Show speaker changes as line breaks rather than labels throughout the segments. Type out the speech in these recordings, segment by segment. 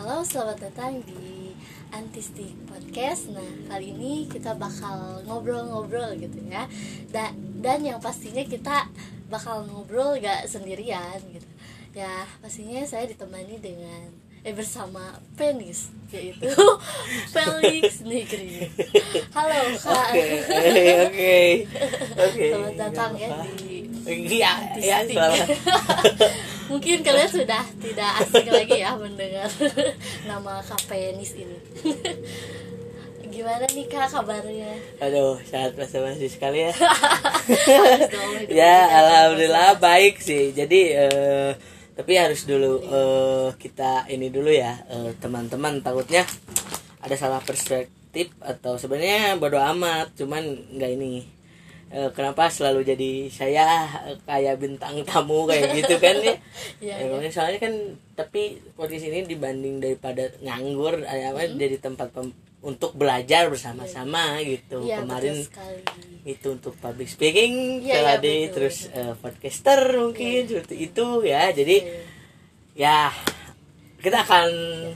Halo, selamat datang di Antistik Podcast. Nah, kali ini kita bakal ngobrol-ngobrol gitu ya. Da dan yang pastinya kita bakal ngobrol gak sendirian gitu. Ya, pastinya saya ditemani dengan eh bersama Penis yaitu Felix Negri. Halo, Kak.
Oke, oke.
Selamat datang ya di
Iya,
Antistik.
selamat.
Mungkin kalian sudah tidak asing lagi ya mendengar nama Kak Penis ini. Gimana nih Kak kabarnya?
Aduh, sangat basa-basi sekali ya.
Dong
ya, alhamdulillah
basa-basi.
baik sih. Jadi eh, tapi harus dulu eh, kita ini dulu ya, eh, teman-teman takutnya ada salah perspektif atau sebenarnya bodo amat, cuman nggak ini. Eh, kenapa selalu jadi saya eh, kayak bintang tamu kayak gitu kan ya?
Iya,
Ya,
iya.
soalnya kan tapi podcast ini dibanding daripada nganggur eh, apa jadi tempat pem- untuk belajar bersama-sama gitu.
Iya,
Kemarin itu untuk public speaking tadi
betul,
terus eh, podcaster mungkin seperti itu ya. Jadi
Iya.
ya kita akan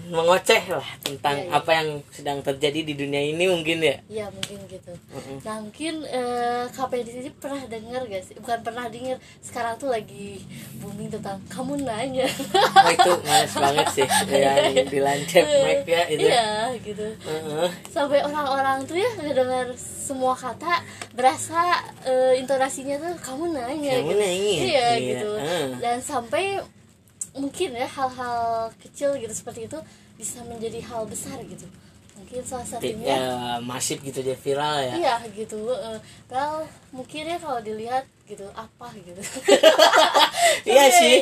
mengoceh lah tentang
Iya, iya.
apa yang sedang terjadi di dunia ini mungkin ya.
Iya mungkin gitu.
Mm-mm.
Nah mungkin eh, Penis ini pernah dengar gak sih? Bukan pernah dengar. Sekarang tuh lagi booming tentang kamu nanya.
Wah itu males banget sih yang dilancet mic ya itu.
Iya gitu.
Heeh.
sampai orang-orang tuh ya ngedengar semua kata berasa eh, intonasinya tuh kamu nanya
Kamu
gitu.
nanya,
iya,
iya,
gitu
ah.
dan sampai mungkin ya hal-hal kecil gitu seperti itu bisa menjadi hal besar gitu mungkin salah satunya
ya, masif gitu dia viral ya.
iya gitu eh, well mungkin ya kalau dilihat gitu apa gitu
Iya sih,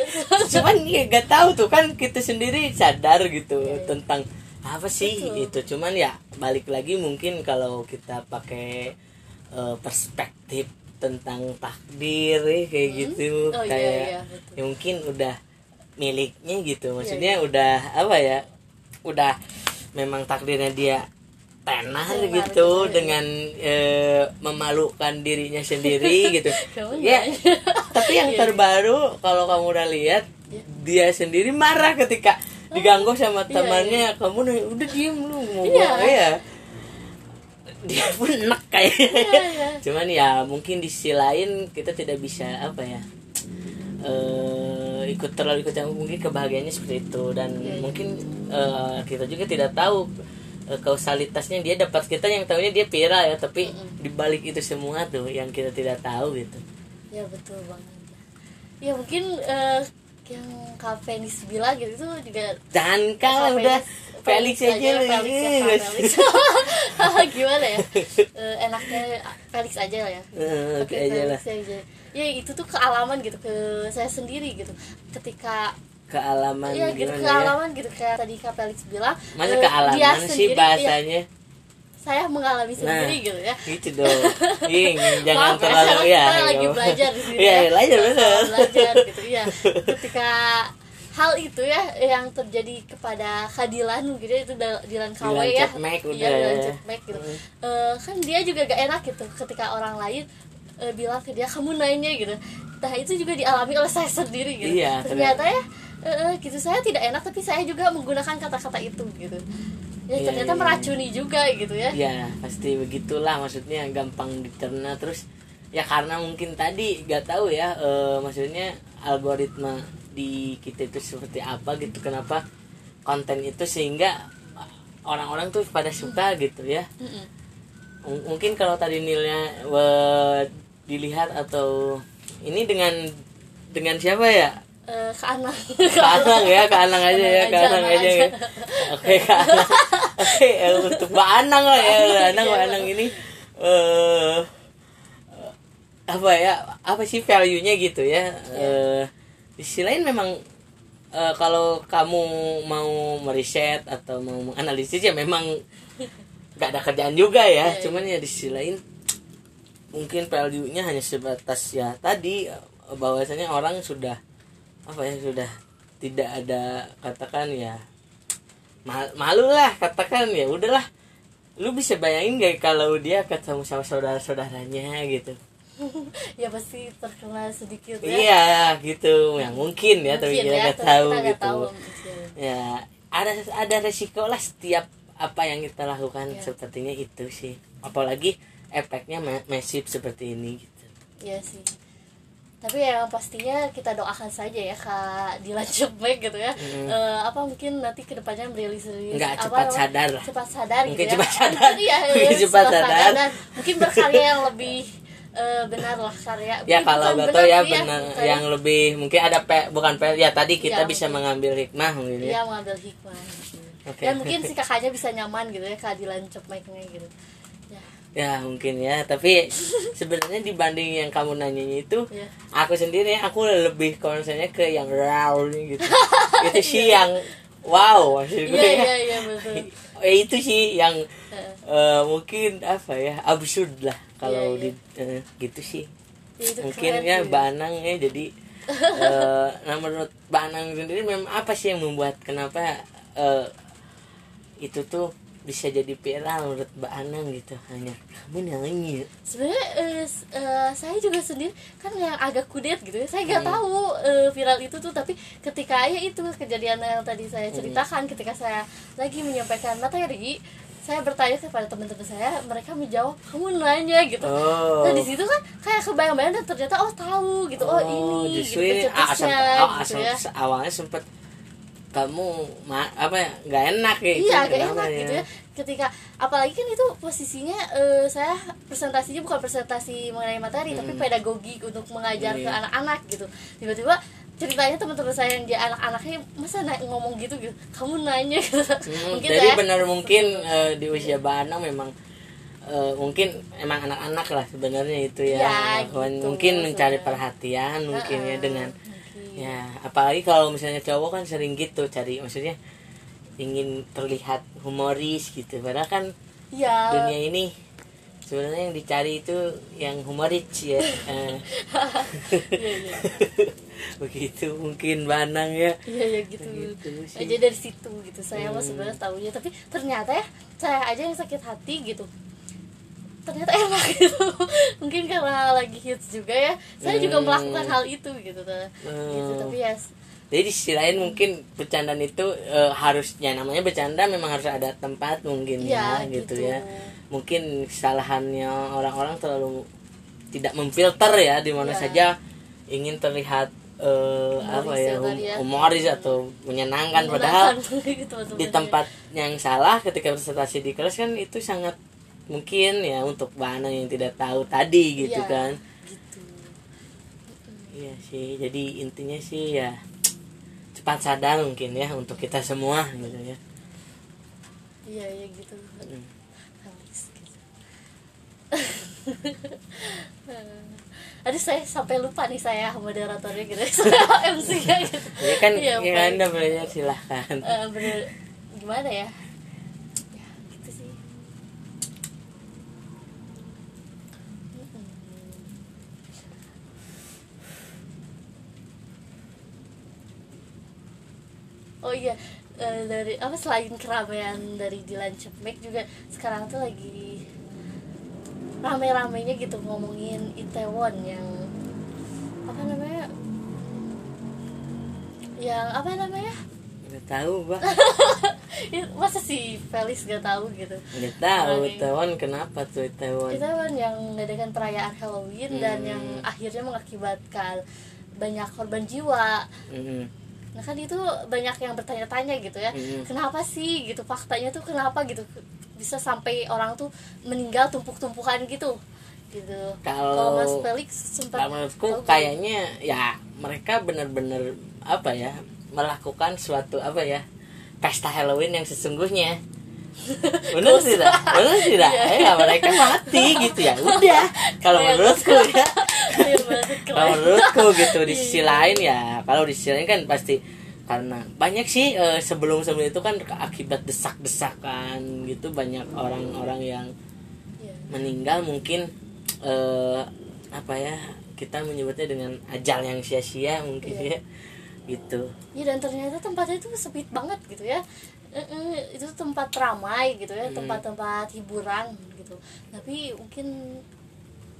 cuman ya gak tahu tuh kan kita sendiri sadar gitu
Iya.
tentang apa sih
Betul.
itu. Cuman ya balik lagi mungkin kalau kita pakai eh, perspektif tentang takdir ya, kayak gitu,
Oh, iya,
kayak
iya, betul.
ya mungkin udah miliknya gitu. Maksudnya
iya.
udah apa ya? Udah memang takdirnya dia tenar gitu
iya.
dengan eh, memalukan dirinya sendiri gitu.
Kamu
ya,
nanya.
tapi yang
Iya.
terbaru kalau kamu udah lihat
Iya.
dia sendiri marah ketika diganggu sama
Iya,
temannya kamu nih udah diem lu mau
Iya.
ya dia pun enak kayaknya
Iya, iya.
cuman ya mungkin di sisi lain kita tidak bisa apa ya eh ikut terlalu ikut campur mungkin kebahagiaannya seperti itu dan
iya.
mungkin eh, kita juga tidak tahu eh, kausalitasnya dia dapat kita yang tahunya dia viral ya tapi
Mm-mm.
dibalik itu semua tuh yang kita tidak tahu gitu
ya betul banget ya mungkin eh, yang Kak Fenis bilang gitu itu juga
Dan kalau udah
Felix-
Felix aja
ya,
lu
Felix ya. Felix. gimana ya Eh, enaknya Felix aja lah ya
Eh, Oke
Oke,
aja lah
aja. Ya itu tuh kealaman gitu ke saya sendiri gitu. Ketika
kealaman
ya gitu
ya?
kealaman gitu. Kayak tadi Kak Felix bilang
masa
eh,
kealaman
dia
sih
sendiri, ya,
bahasanya?
saya mengalami sendiri
Nah,
gitu ya.
gitu dong. Ing, jangan
Maaf ya,
terlalu ya
saya lagi
ya.
belajar di sini
Iya,
ya.
belajar
Sama
bener
belajar gitu ya ketika hal itu ya yang terjadi kepada Kadilan gitu ya, itu Dilan
Dilan
ya. Iya Dilan
ya.
Cetmek gitu.
Hmm.
Eh, kan dia juga gak enak gitu ketika orang lain eh, bilang ke dia kamu nanya gitu. Nah itu juga dialami oleh saya sendiri gitu.
Iya,
ternyata. Ya eh, gitu saya tidak enak tapi saya juga menggunakan kata-kata itu gitu. Ya
Iya,
ternyata
iya,
meracuni juga gitu ya.
Ya pasti begitulah maksudnya gampang dicerna. Terus ya karena mungkin tadi gak tahu ya eh, maksudnya algoritma di kita itu seperti apa gitu. Kenapa konten itu sehingga orang-orang tuh pada suka gitu ya. Mungkin kalau tadi nilainya eh, dilihat atau ini dengan dengan siapa ya?
Eh, ke anak
ke Anang ya ke Anang aja ya ke Anang aja ya. Oke ke Anang. Oke eh, untuk Mbak Anang lah ya Mbak Anang Mbak Anang ini eh apa ya apa sih value nya gitu ya? Eh di sisi lain memang eh, kalau kamu mau meriset atau mau menganalisis ya memang gak ada kerjaan juga ya.
Iya, iya.
cuman ya di sisi lain mungkin value nya hanya sebatas ya tadi bahwasanya orang sudah apa ya sudah tidak ada katakan ya mal- malu lah katakan ya udahlah lu bisa bayangin gak kalau dia ketemu sama saudara saudaranya gitu.
Ya pasti terkena sedikit ya.
Iya gitu. Ya mungkin ya tapi
Mungkin
kita
ya,
nggak
tapi
tahu
kita
gitu.
tahu.
ya ada ada resiko lah setiap apa yang kita lakukan
Ya.
sepertinya itu sih. Apalagi efeknya ma- masif seperti ini gitu
Iya sih tapi yang pastinya kita doakan saja ya kak Dilan Cepmek gitu ya
Hmm.
Eh, apa mungkin nanti ke depannya merilis rilis
Nggak,
apa
cepat sadar lah.
cepat sadar
Mungkin
gitu ya
cepat sadar.
Mungkin iya,
Mungkin
iya,
cepat sadar.
dan mungkin berkarya yang lebih eh, benar lah karya
ya
Mungkin
kalau nggak tahu ya
sih
benar
bukan-
yang lebih mungkin ada pe, bukan pe, ya tadi kita
Iya,
bisa
mungkin.
mengambil hikmah mungkin ya
Iya mengambil hikmah
Oke.
dan mungkin si kakaknya bisa nyaman gitu ya keadilan Cepmeknya gitu ya
mungkin ya. Tapi sebenarnya dibanding yang kamu nanyanya itu
Iya.
aku sendiri aku lebih concernnya ke yang raw gitu. Itu sih yang wow maksud gue
iya
ya.
iya iya betul.
Eh, itu sih yang eh, mungkin apa ya absurd lah kalau
Iya,
di eh, gitu sih.
Itu
mungkin
keren
ya. Banang ya jadi eh, nah menurut Banang sendiri memang apa sih yang membuat kenapa eh, itu tuh bisa jadi viral menurut Mbak Anang gitu hanya kamu nanya
sebenarnya s- eh, saya juga sendiri kan yang agak kudet gitu ya. Saya
Hmm.
nggak tahu eh, viral itu tuh tapi ketika ya itu kejadian yang tadi saya
Hmm.
ceritakan ketika saya lagi menyampaikan materi saya bertanya kepada teman-teman saya mereka menjawab kamu nanya gitu.
Oh.
Nah di situ kan kayak kebayang-bayang dan ternyata oh tahu gitu. Oh, ini
justru
gitu
ini ah, asal, oh,
gitu ya.
awalnya sempet kamu ma apa ya nggak enak ya
iya gak
kenapa
enak gitu ya ketika apalagi kan itu posisinya eh, saya presentasinya bukan presentasi mengenai materi tapi pedagogi untuk mengajar ke
Iya.
anak-anak gitu tiba-tiba ceritanya teman-teman saya yang dia anak-anaknya masa na- ngomong gitu gitu kamu nanya gitu
Hmm,
mungkin
jadi
saya-
benar mungkin eh, di usia Banang memang eh, mungkin emang anak-anak lah sebenarnya itu ya,
Ya, gitu,
mungkin mencari
maksudnya.
perhatian mungkin ya
Heeh,
dengan. Ya apalagi kalau misalnya cowok kan sering gitu cari maksudnya ingin terlihat humoris gitu. Padahal kan
ya
dunia ini sebenarnya yang dicari itu yang humoris ya. Eh,
iya iya.
Begitu mungkin Banang ya.
Iya ya gitu.
Gitu sih.
aja dari situ gitu. Saya mah
Hmm.
sebenarnya tahunya tapi ternyata ya saya aja yang sakit hati gitu ternyata enak gitu mungkin karena lagi hits juga ya saya juga
Hmm.
melakukan hal itu gitu gitu
Hmm.
tapi ya
Jadi di sisi lain mungkin bercandaan itu eh, harusnya namanya bercanda memang harus ada tempat mungkin ya,
ya
gitu,
gitu
ya. Mungkin kesalahannya orang-orang terlalu tidak memfilter ya di mana
Ya.
saja ingin terlihat eh, apa ya,
ya,
hum-
ya.
humoris atau menyenangkan
Menggunakan
padahal
gitu,
di
ya.
tempat yang salah ketika presentasi di kelas kan itu sangat mungkin ya untuk bahan yang tidak tahu tadi gitu
Iya,
kan.
gitu
Iya sih, jadi intinya sih ya cepat sadar mungkin ya untuk kita semua gitu ya.
iya iya gitu
Hmm.
Gitu. Aduh saya sampai lupa nih saya moderatornya gitu saya MC nya gitu
Ya kan, ya
baik.
anda belajar silahkan.
Eh, bener gimana ya ya gitu sih Mm-mm. oh iya eh, dari apa selain keramaian dari Dilan Cepmek juga sekarang tuh lagi rame-ramenya gitu ngomongin Itaewon yang apa namanya yang apa namanya
Nggak tahu.
Ya, masa si Felix gak tahu gitu
Nggak tahu,
Oke.
Taiwan kenapa tuh Taiwan?
kita kan yang mengadakan perayaan Halloween dan
Hmm.
yang akhirnya mengakibatkan banyak korban jiwa
Mm-mm.
Nah kan itu banyak yang bertanya-tanya gitu ya.
Hmm.
kenapa sih gitu? Faktanya tuh kenapa gitu? Bisa sampai orang tuh meninggal tumpuk-tumpukan gitu. Gitu.
Kalau-
Mas Felix sempat
menurutku kayaknya ya mereka benar-benar apa ya melakukan suatu apa ya pesta Halloween yang sesungguhnya. Benar tidak? Benar tidak?
Iya.
ya mereka mati gitu ya. Udah. Kalau
Iya.
menurutku ya. Kalau menurutku gitu di sisi
Iya.
lain ya kalau di sisi lain kan pasti karena banyak sih eh, sebelum sebelum itu kan akibat desak-desakan gitu banyak orang-orang yang
Iya.
meninggal mungkin eh, apa ya kita menyebutnya dengan ajal yang sia-sia mungkin
Iya.
ya gitu
Ya dan ternyata tempatnya itu sempit banget gitu ya. Itu tempat ramai gitu ya,
Hmm.
tempat-tempat hiburan gitu. Tapi mungkin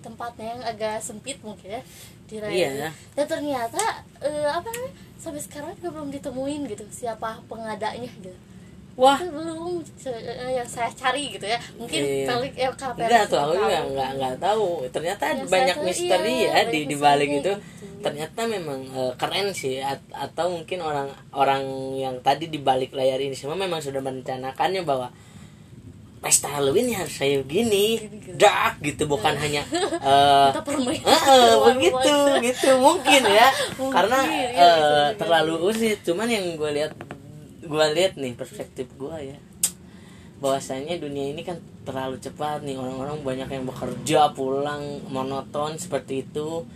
tempatnya yang agak sempit mungkin ya di raya
Iya.
dan ternyata eh, apa namanya sampai sekarang juga belum ditemuin gitu siapa pengadanya gitu.
Wah.
Itu belum eh, yang saya cari gitu ya. Mungkin
Iya.
Ya KPR
enggak tuh aku juga nggak nggak tahu. Ternyata
Yang saya
banyak
tahu,
misteri
iya,
ya di di balik itu.
gitu.
ternyata memang eh, keren sih At- atau mungkin orang orang yang tadi di balik layar ini semua memang sudah merencanakannya bahwa pesta Halloween ya harus kayak gini dark gitu bukan hanya Heeh,
keluar
begitu gitu mungkin ya
Mungkin,
karena
bisa juga.
terlalu usit cuman yang gue lihat gue lihat nih perspektif gue ya bahwasanya dunia ini kan terlalu cepat nih orang-orang banyak yang bekerja pulang monoton seperti itu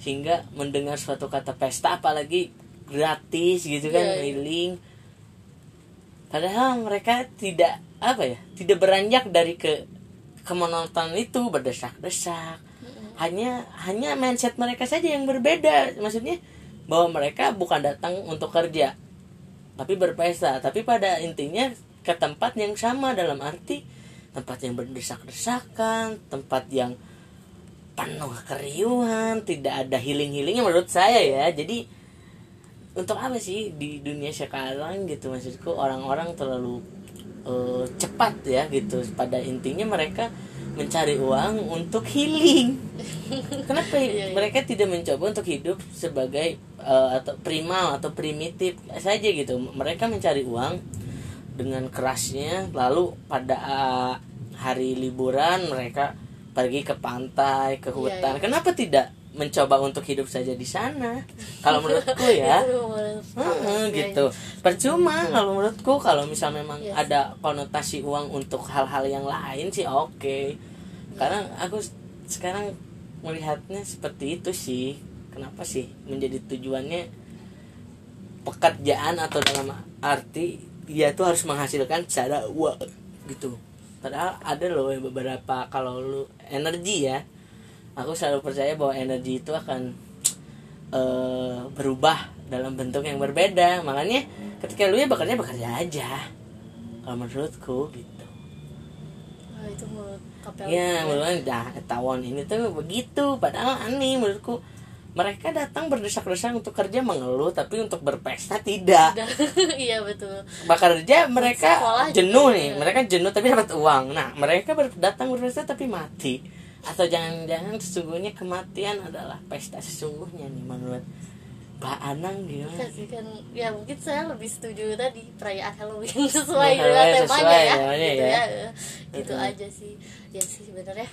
sehingga mendengar suatu kata pesta apalagi gratis gitu kan
Iya, iya.
keliling padahal mereka tidak apa ya tidak beranjak dari ke kemonoton itu berdesak-desak. Hanya hanya mindset mereka saja yang berbeda. Maksudnya bahwa mereka bukan datang untuk kerja tapi berpesta. Tapi pada intinya ke tempat yang sama dalam arti tempat yang berdesak-desakan tempat yang penuh keriuhan tidak ada healing-healingnya menurut saya ya. Jadi untuk apa sih di dunia sekarang gitu? Maksudku orang-orang terlalu eh, cepat ya gitu. Pada intinya mereka mencari uang untuk healing. Kenapa
Iya, iya.
mereka tidak mencoba untuk hidup sebagai eh, atau primal atau primitif saja gitu. Mereka mencari uang dengan kerasnya lalu pada eh, hari liburan mereka pergi ke pantai ke
Iya,
hutan. kenapa tidak mencoba untuk hidup saja di sana. Kalau menurutku ya. Heeh,
iya,
gitu. Percuma kalau menurutku kalau misal memang
Yes.
ada konotasi uang untuk hal-hal yang lain sih oke. Karena aku sekarang melihatnya seperti itu sih. Kenapa sih menjadi tujuannya pekerjaan atau dalam arti dia tuh harus menghasilkan secara uang gitu. Padahal ada loh beberapa kalau lu energi ya aku selalu percaya bahwa energi itu akan eh, berubah dalam bentuk yang berbeda. Makanya ketika lu ya bekerja bekerja aja. Kalau menurutku gitu.
Ah, itu menurut KPL
ya menurut dah tawon ini tuh begitu. Padahal aneh menurutku. Mereka datang berdesak-desak untuk kerja mengeluh. Tapi untuk berpesta tidak.
Iya betul.
Bekerja mereka
Sekolah
jenuh
juga.
nih. Mereka jenuh tapi dapat uang. Nah mereka ber- datang berpesta tapi mati atau jangan-jangan sesungguhnya kematian adalah pesta sesungguhnya nih menurut Mbak Anang gimana
kan ya mungkin saya lebih setuju tadi perayaan Halloween sesuai
Ya,
dengan temanya ya. gitu
ya.
ya, gitu aja sih. Ya sih sebenarnya.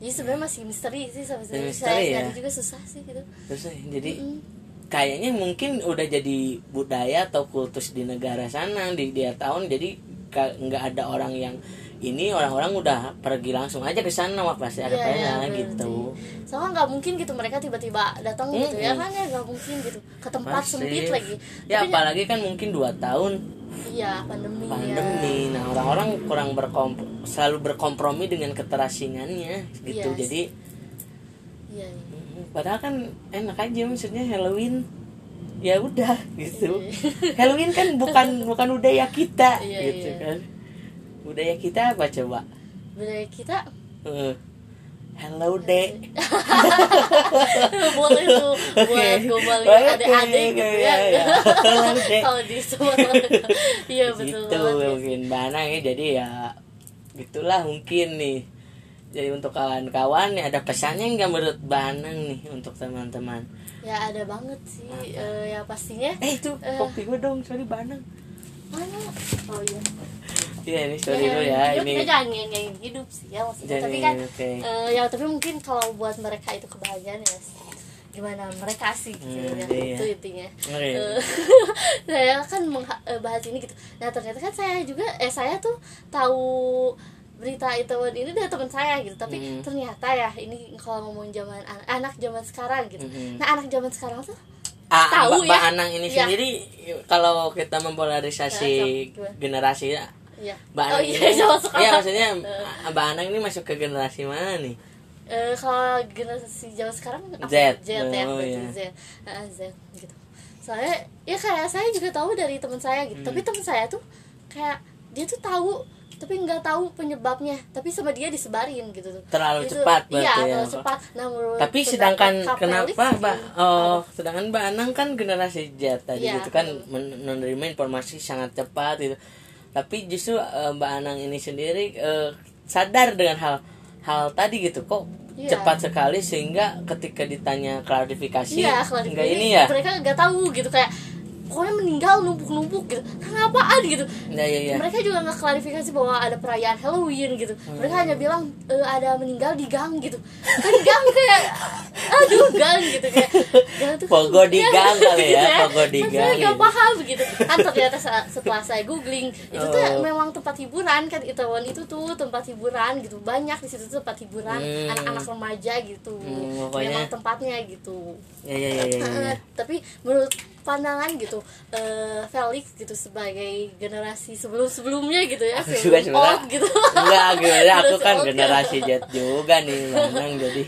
Jadi sebenarnya masih misteri sih sama saya
ya.
juga susah sih gitu.
Eh, jadi
Mm.
kayaknya mungkin udah jadi budaya atau kultus di negara sana di dia tahun jadi nggak ada orang yang ini orang-orang udah pergi langsung aja ke sana wah pasti ada
Iya,
pesta
iya,
gitu.
soalnya nggak mungkin gitu mereka tiba-tiba datang gitu ya kan ya nggak mungkin gitu. Ke tempat
Pasti.
sempit lagi.
Ya
Tapi
apalagi kan mungkin dua tahun.
Iya pandemi,
pandemi.
ya
nah orang-orang kurang berkom selalu berkompromi dengan keterasingannya gitu.
Yes.
jadi
iya iya.
mm, padahal kan enak aja maksudnya Halloween. Ya udah gitu.
Iya.
Halloween kan bukan bukan budaya kita
Iya,
gitu
iya.
kan budaya kita apa coba?
Budaya kita?
Eh, hello dek.
Boleh tuh buat gombalin
Oke,
adik-adik gitu
oke,
ya.
ya, ya.
Kalau di semua. Iya betul
gitu
banget ya.
mungkin banang ya jadi ya gitulah mungkin nih. Jadi untuk kawan-kawan nih ada pesannya nggak menurut Banang nih untuk teman-teman?
Ya ada banget sih eh, ya pastinya
eh itu
Eh.
kopi gue dong sorry Banang
mana? Oh iya
iya ini sorry lo ya
hidup,
ini
kita jangan nyanyiin hidup sih ya maksudnya
Jangan
tapi kan
nyanyiin, oke.
eh, ya tapi mungkin kalau buat mereka itu kebahagiaan ya gimana mereka sih gitu
Hmm,
ya
iya.
itu intinya
Oke.
Eh, saya kan eh, bahas ini gitu nah ternyata kan saya juga eh saya tuh tahu berita itu ini dari teman saya gitu tapi
Hmm.
ternyata ya ini kalau ngomong zaman anak, anak zaman sekarang gitu
Hmm.
nah anak zaman sekarang tuh
Ah,
tahu
Mbak
ya.
Anang ini
Iya.
sendiri kalau kita mempolarisasi
Ya, so, gimana?
generasi ya
ya
Mbak
oh
Anang
iya zaman sekarang
iya maksudnya
Eh,
Mbak Anang ini masuk ke generasi mana nih?
Eh, kalau generasi zaman sekarang aku
Z.
Z ya
Oh, iya.
Z. Ah, Z gitu. Soalnya ya kayak saya juga tahu dari teman saya gitu.
Hmm.
tapi teman saya tuh kayak dia tuh tahu tapi nggak tahu penyebabnya. Tapi sama dia disebarin gitu tuh.
Terlalu
Itu-
cepat berarti
iya
ya,
terlalu cepat. Nah menurut
tapi sedangkan kenapa mbak? oh sedangkan mbak Anang kan generasi Z tadi
Iya.
gitu kan men- menerima informasi sangat cepat gitu tapi justru eh, mbak Anang ini sendiri eh, sadar dengan hal hal tadi gitu. Kok
Iya.
cepat sekali sehingga ketika ditanya klarifikasi
iya kalau
enggak ini ya?
mereka nggak tahu gitu. Kayak pokoknya meninggal numpuk-numpuk gitu. Kan apaan gitu?
Ya ya ya
mereka juga nggak klarifikasi bahwa ada perayaan Halloween gitu. Mereka hanya bilang e, ada meninggal di gang gitu. Kan gang kayak aduh gang gitu. Kayak gang tuh
Pogo di
Iya,
gang kali ya,
gitu
pogo di
Kan
gang
nggak
gitu.
paham gitu. Kan ternyata setelah saya googling itu tuh
Oh.
memang tempat hiburan kan. Itaewon itu tuh tempat hiburan gitu. Banyak di situ tuh tempat hiburan
Hmm.
anak-anak remaja gitu.
Hmm, pokoknya-
memang tempatnya gitu.
Ya ya ya ya, ya, ya.
Tapi menurut pandangan gitu eh, Felix gitu sebagai generasi sebelum sebelumnya gitu ya
Aku juga
old gitu.
Enggak gimana aku kan
ya.
generasi Z juga nih Banang jadi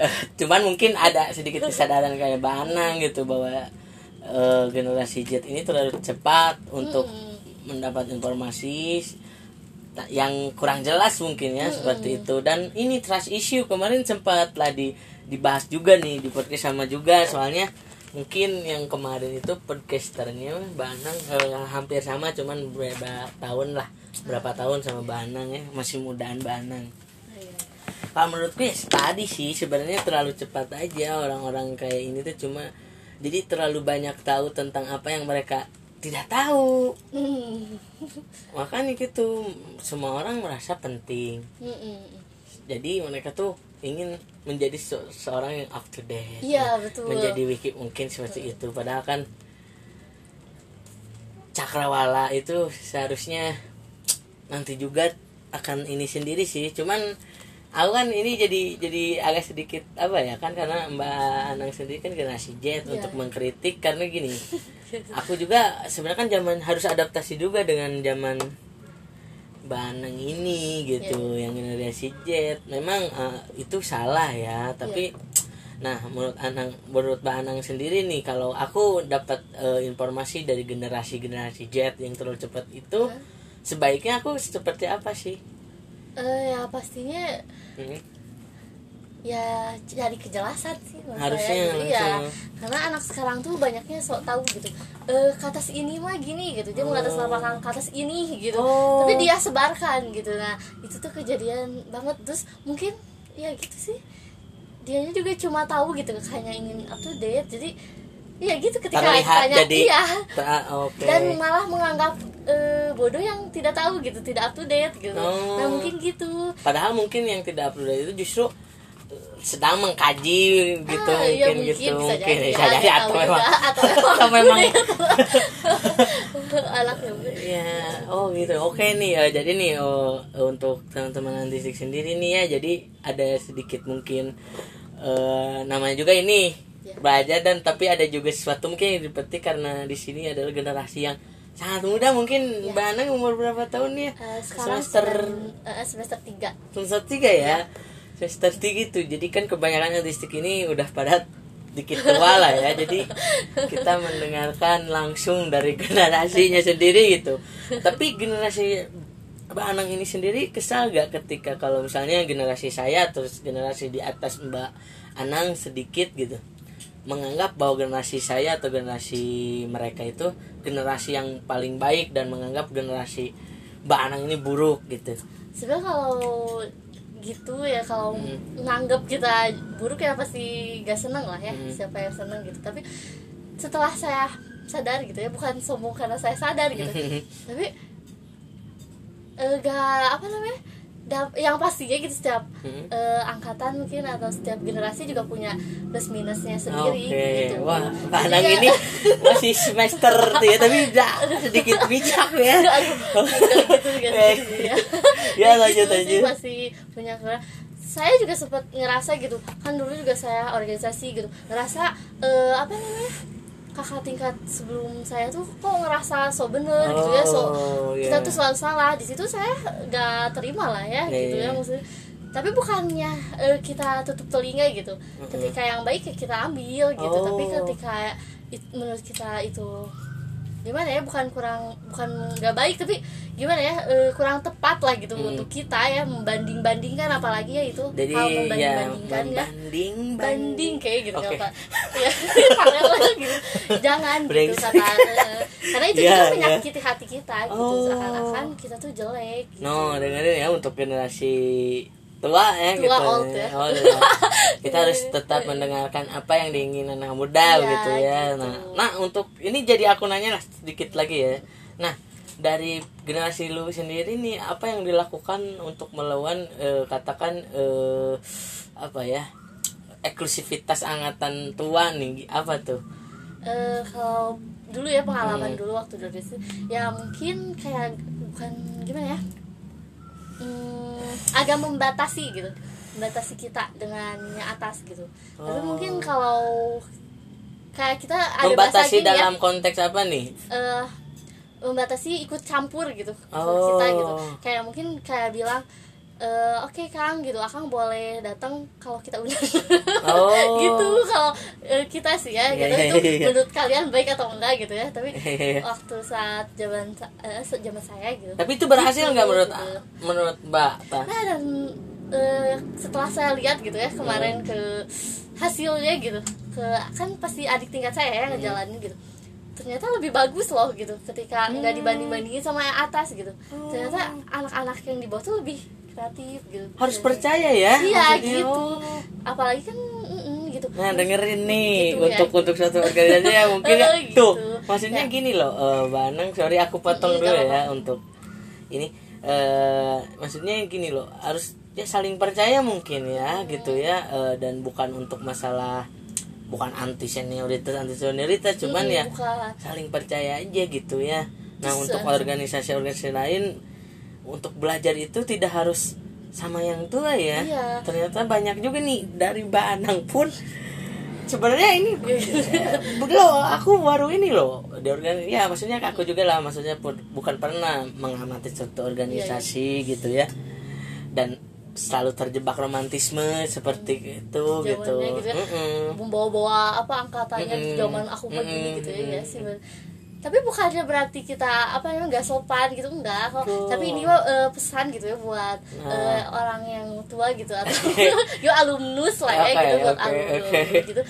eh, cuman mungkin ada sedikit kesadaran kayak Banang gitu bahwa eh, generasi Z ini terlalu cepat untuk mendapat informasi yang kurang jelas mungkin ya seperti itu. Dan ini trust issue kemarin sempat lah di dibahas juga nih di podcast sama juga soalnya mungkin yang kemarin itu podcasternya Banang eh, hampir sama cuman beberapa tahun lah berapa tahun sama Banang ya masih mudaan Banang
Iya.
kalau menurutku ya tadi sih sebenarnya terlalu cepat aja orang-orang kayak ini tuh cuma jadi terlalu banyak tahu tentang apa yang mereka tidak tahu
Hmm.
makanya gitu semua orang merasa penting
Mm-mm.
jadi mereka tuh ingin menjadi se- seorang yang up to date.
Iya, betul.
menjadi wiki mungkin seperti itu. Padahal kan cakrawala itu seharusnya nanti juga akan ini sendiri sih. Cuman aku kan ini jadi jadi agak sedikit apa ya kan karena mbak Anang sendiri kan generasi Z
Iya.
untuk mengkritik. Karena gini aku juga sebenarnya kan zaman harus adaptasi juga dengan zaman Mbak Anang ini gitu
Iya.
yang generasi Z memang eh, itu salah ya tapi nah menurut Anang menurut Mbak Anang sendiri nih kalau aku dapat eh, informasi dari generasi generasi Z yang terlalu cepat itu sebaiknya aku seperti apa sih
Eh, ya pastinya
Hmm.
Ya cari kejelasan sih
Harusnya
saya gitu. Iya. karena anak sekarang tuh banyaknya sok tahu gitu. Eh kata si ini mah gini gitu. Dia mengatasnamakan kata si ini gitu.
Oh.
tapi dia sebarkan gitu. Nah itu tuh kejadian banget. Terus mungkin ya gitu sih. Dianya juga cuma tahu gitu hanya ingin up to date. Jadi ya gitu ketika
terlihat
ditanya
jadi
iya.
oke.
Dan malah menganggap eh, bodoh yang tidak tahu gitu tidak up to date gitu.
Oh.
nah mungkin gitu.
Padahal mungkin yang tidak upload itu justru sedang mengkaji gitu
Ah, iya,
mungkin, gitu
bisa
mungkin.
jadi,
bisa
ya,
jadi atau memang.
atau memang
atau memang.
anaknya
ya oh gitu. Oke nih ya jadi nih oh, untuk teman-teman antisik sendiri nih ya jadi ada sedikit mungkin eh, namanya juga ini
Ya.
belajar dan tapi ada juga sesuatu mungkin yang dipetik karena di sini adalah generasi yang sangat muda mungkin. Mbak Anang umur berapa tahun nih ya?
Sekarang
semester
sedang, eh, semester 3
semester tiga ya tiga gitu. Jadi kan kebanyakan autistik ini udah pada dikit tua lah ya. Jadi kita mendengarkan langsung dari generasinya sendiri gitu. Tapi generasi Mbak Anang ini sendiri kesal gak ketika kalau misalnya generasi saya terus generasi di atas Mbak Anang sedikit gitu menganggap bahwa generasi saya atau generasi mereka itu generasi yang paling baik dan menganggap generasi Mbak Anang ini buruk gitu?
Sebenarnya kalau gitu ya kalau
Hmm.
nganggep kita buruk ya pasti gak seneng lah ya
Hmm.
siapa yang seneng gitu tapi setelah saya sadar gitu ya bukan sombong karena saya sadar gitu tapi eh, gak apa namanya yang pastinya gitu setiap
Hmm.
eh, angkatan mungkin atau setiap generasi juga punya plus minusnya sendiri
Oke,
gitu
wah,
Jadi
Pak Anang
ya-
ini masih semester tuh ya, tapi udah sedikit bijak ya.
Gitu,
Eh,
gitu, ya.
lanjut,
gitu
lanjut.
masih punya saya juga sempat ngerasa gitu kan dulu juga saya organisasi gitu ngerasa eh, apa namanya kakak tingkat sebelum saya tuh kok ngerasa so bener gitu ya so
Oh,
kita
iya.
tuh selalu salah di situ saya gak terima lah ya
Iya,
gitu
iya.
ya maksudnya tapi bukannya eh, kita tutup telinga gitu ketika yang baik ya kita ambil gitu tapi
Oh.
ketika it- menurut kita itu gimana ya bukan kurang bukan nggak baik tapi gimana ya eh, kurang tepat lah gitu
Hmm.
untuk kita ya membanding bandingkan apalagi ya itu
jadi
hal
ya
membanding bandingkan ya
banding
banding kayak gitu
Oke.
apa ya gitu jangan gitu kata eh, karena itu
Ya,
juga
ya.
menyakiti hati kita gitu
Oh.
seakan-akan kita tuh jelek gitu.
no dengerin ya untuk generasi tua ya
Tua,
gitu
old ya.
Old ya. kita harus tetap mendengarkan apa yang diingin anak muda
Iya,
gitu ya
gitu.
nah nah untuk ini jadi aku nanya lah sedikit lagi ya nah dari generasi lu sendiri nih apa yang dilakukan untuk melawan eh, katakan eh, apa ya eksklusivitas angkatan tua nih apa tuh
Eh, kalau dulu ya pengalaman
Hmm.
dulu waktu dulu itu ya mungkin kayak bukan gimana ya hmm, agak membatasi gitu. Membatasi kita dengan yang atas gitu. Tapi
Oh.
mungkin kalau kayak kita ada bahasa
membatasi
gini ya.
dalam konteks apa nih?
Eh, membatasi ikut campur gitu
Oh.
kita gitu. Kayak mungkin kayak bilang eh, oke kang gitu akang boleh datang kalau kita undang
Oh.
gitu kalau eh, kita sih ya
Iya,
gitu
iya,
itu
iya.
menurut kalian baik atau enggak gitu ya tapi
Iya.
waktu saat zaman se- zaman saya gitu
Tapi itu berhasil
Gitu,
nggak menurut
gitu.
menurut Mbak?
Nah dan eh, setelah saya lihat gitu ya kemarin
Hmm.
ke hasilnya gitu ke kan pasti adik tingkat saya
Hmm.
ya ngejalanin gitu ternyata lebih bagus loh gitu ketika
Hmm.
nggak dibanding bandingin sama yang atas gitu ternyata anak-anak yang di bawah tuh lebih kreatif gitu
Harus percaya ya.
iya gitu
Oh.
apalagi kan gitu
Nah dengerin nih
Gitu ya.
untuk untuk suatu organisasi ya mungkin ya,
Eh, gitu.
tuh maksudnya
Ya.
gini loh eh, Mbak Anang sorry aku potong
Mm-mm,
dulu ya
apa-apa.
untuk ini eh maksudnya gini loh harus ya saling percaya mungkin ya gitu ya eh, dan bukan untuk masalah bukan anti senioritas anti senioritas cuman
Mm-mm,
ya
bukan.
saling percaya aja gitu ya nah
Bisa.
untuk organisasi-organisasi lain untuk belajar itu tidak harus sama yang tua ya
Iya.
ternyata banyak juga nih dari Mbak Anang pun sebenarnya ini loh aku baru ini loh di organ ya maksudnya aku juga lah maksudnya pun- bukan pernah mengamati suatu organisasi gitu ya dan selalu terjebak romantisme seperti itu gitu,
Zamannya gitu ya.
Mm-mm.
membawa-bawa apa angkatannya
Mm-mm.
zaman aku pergi
Mm-mm.
gitu ya, ya sih. Tapi bukannya berarti kita apa namanya nggak sopan gitu enggak kok tapi ini mah eh, pesan gitu ya buat
Nah.
eh, orang yang tua gitu atau yo alumnus lah ya
Oke,
gitu buat
oke,
alumnus gitu.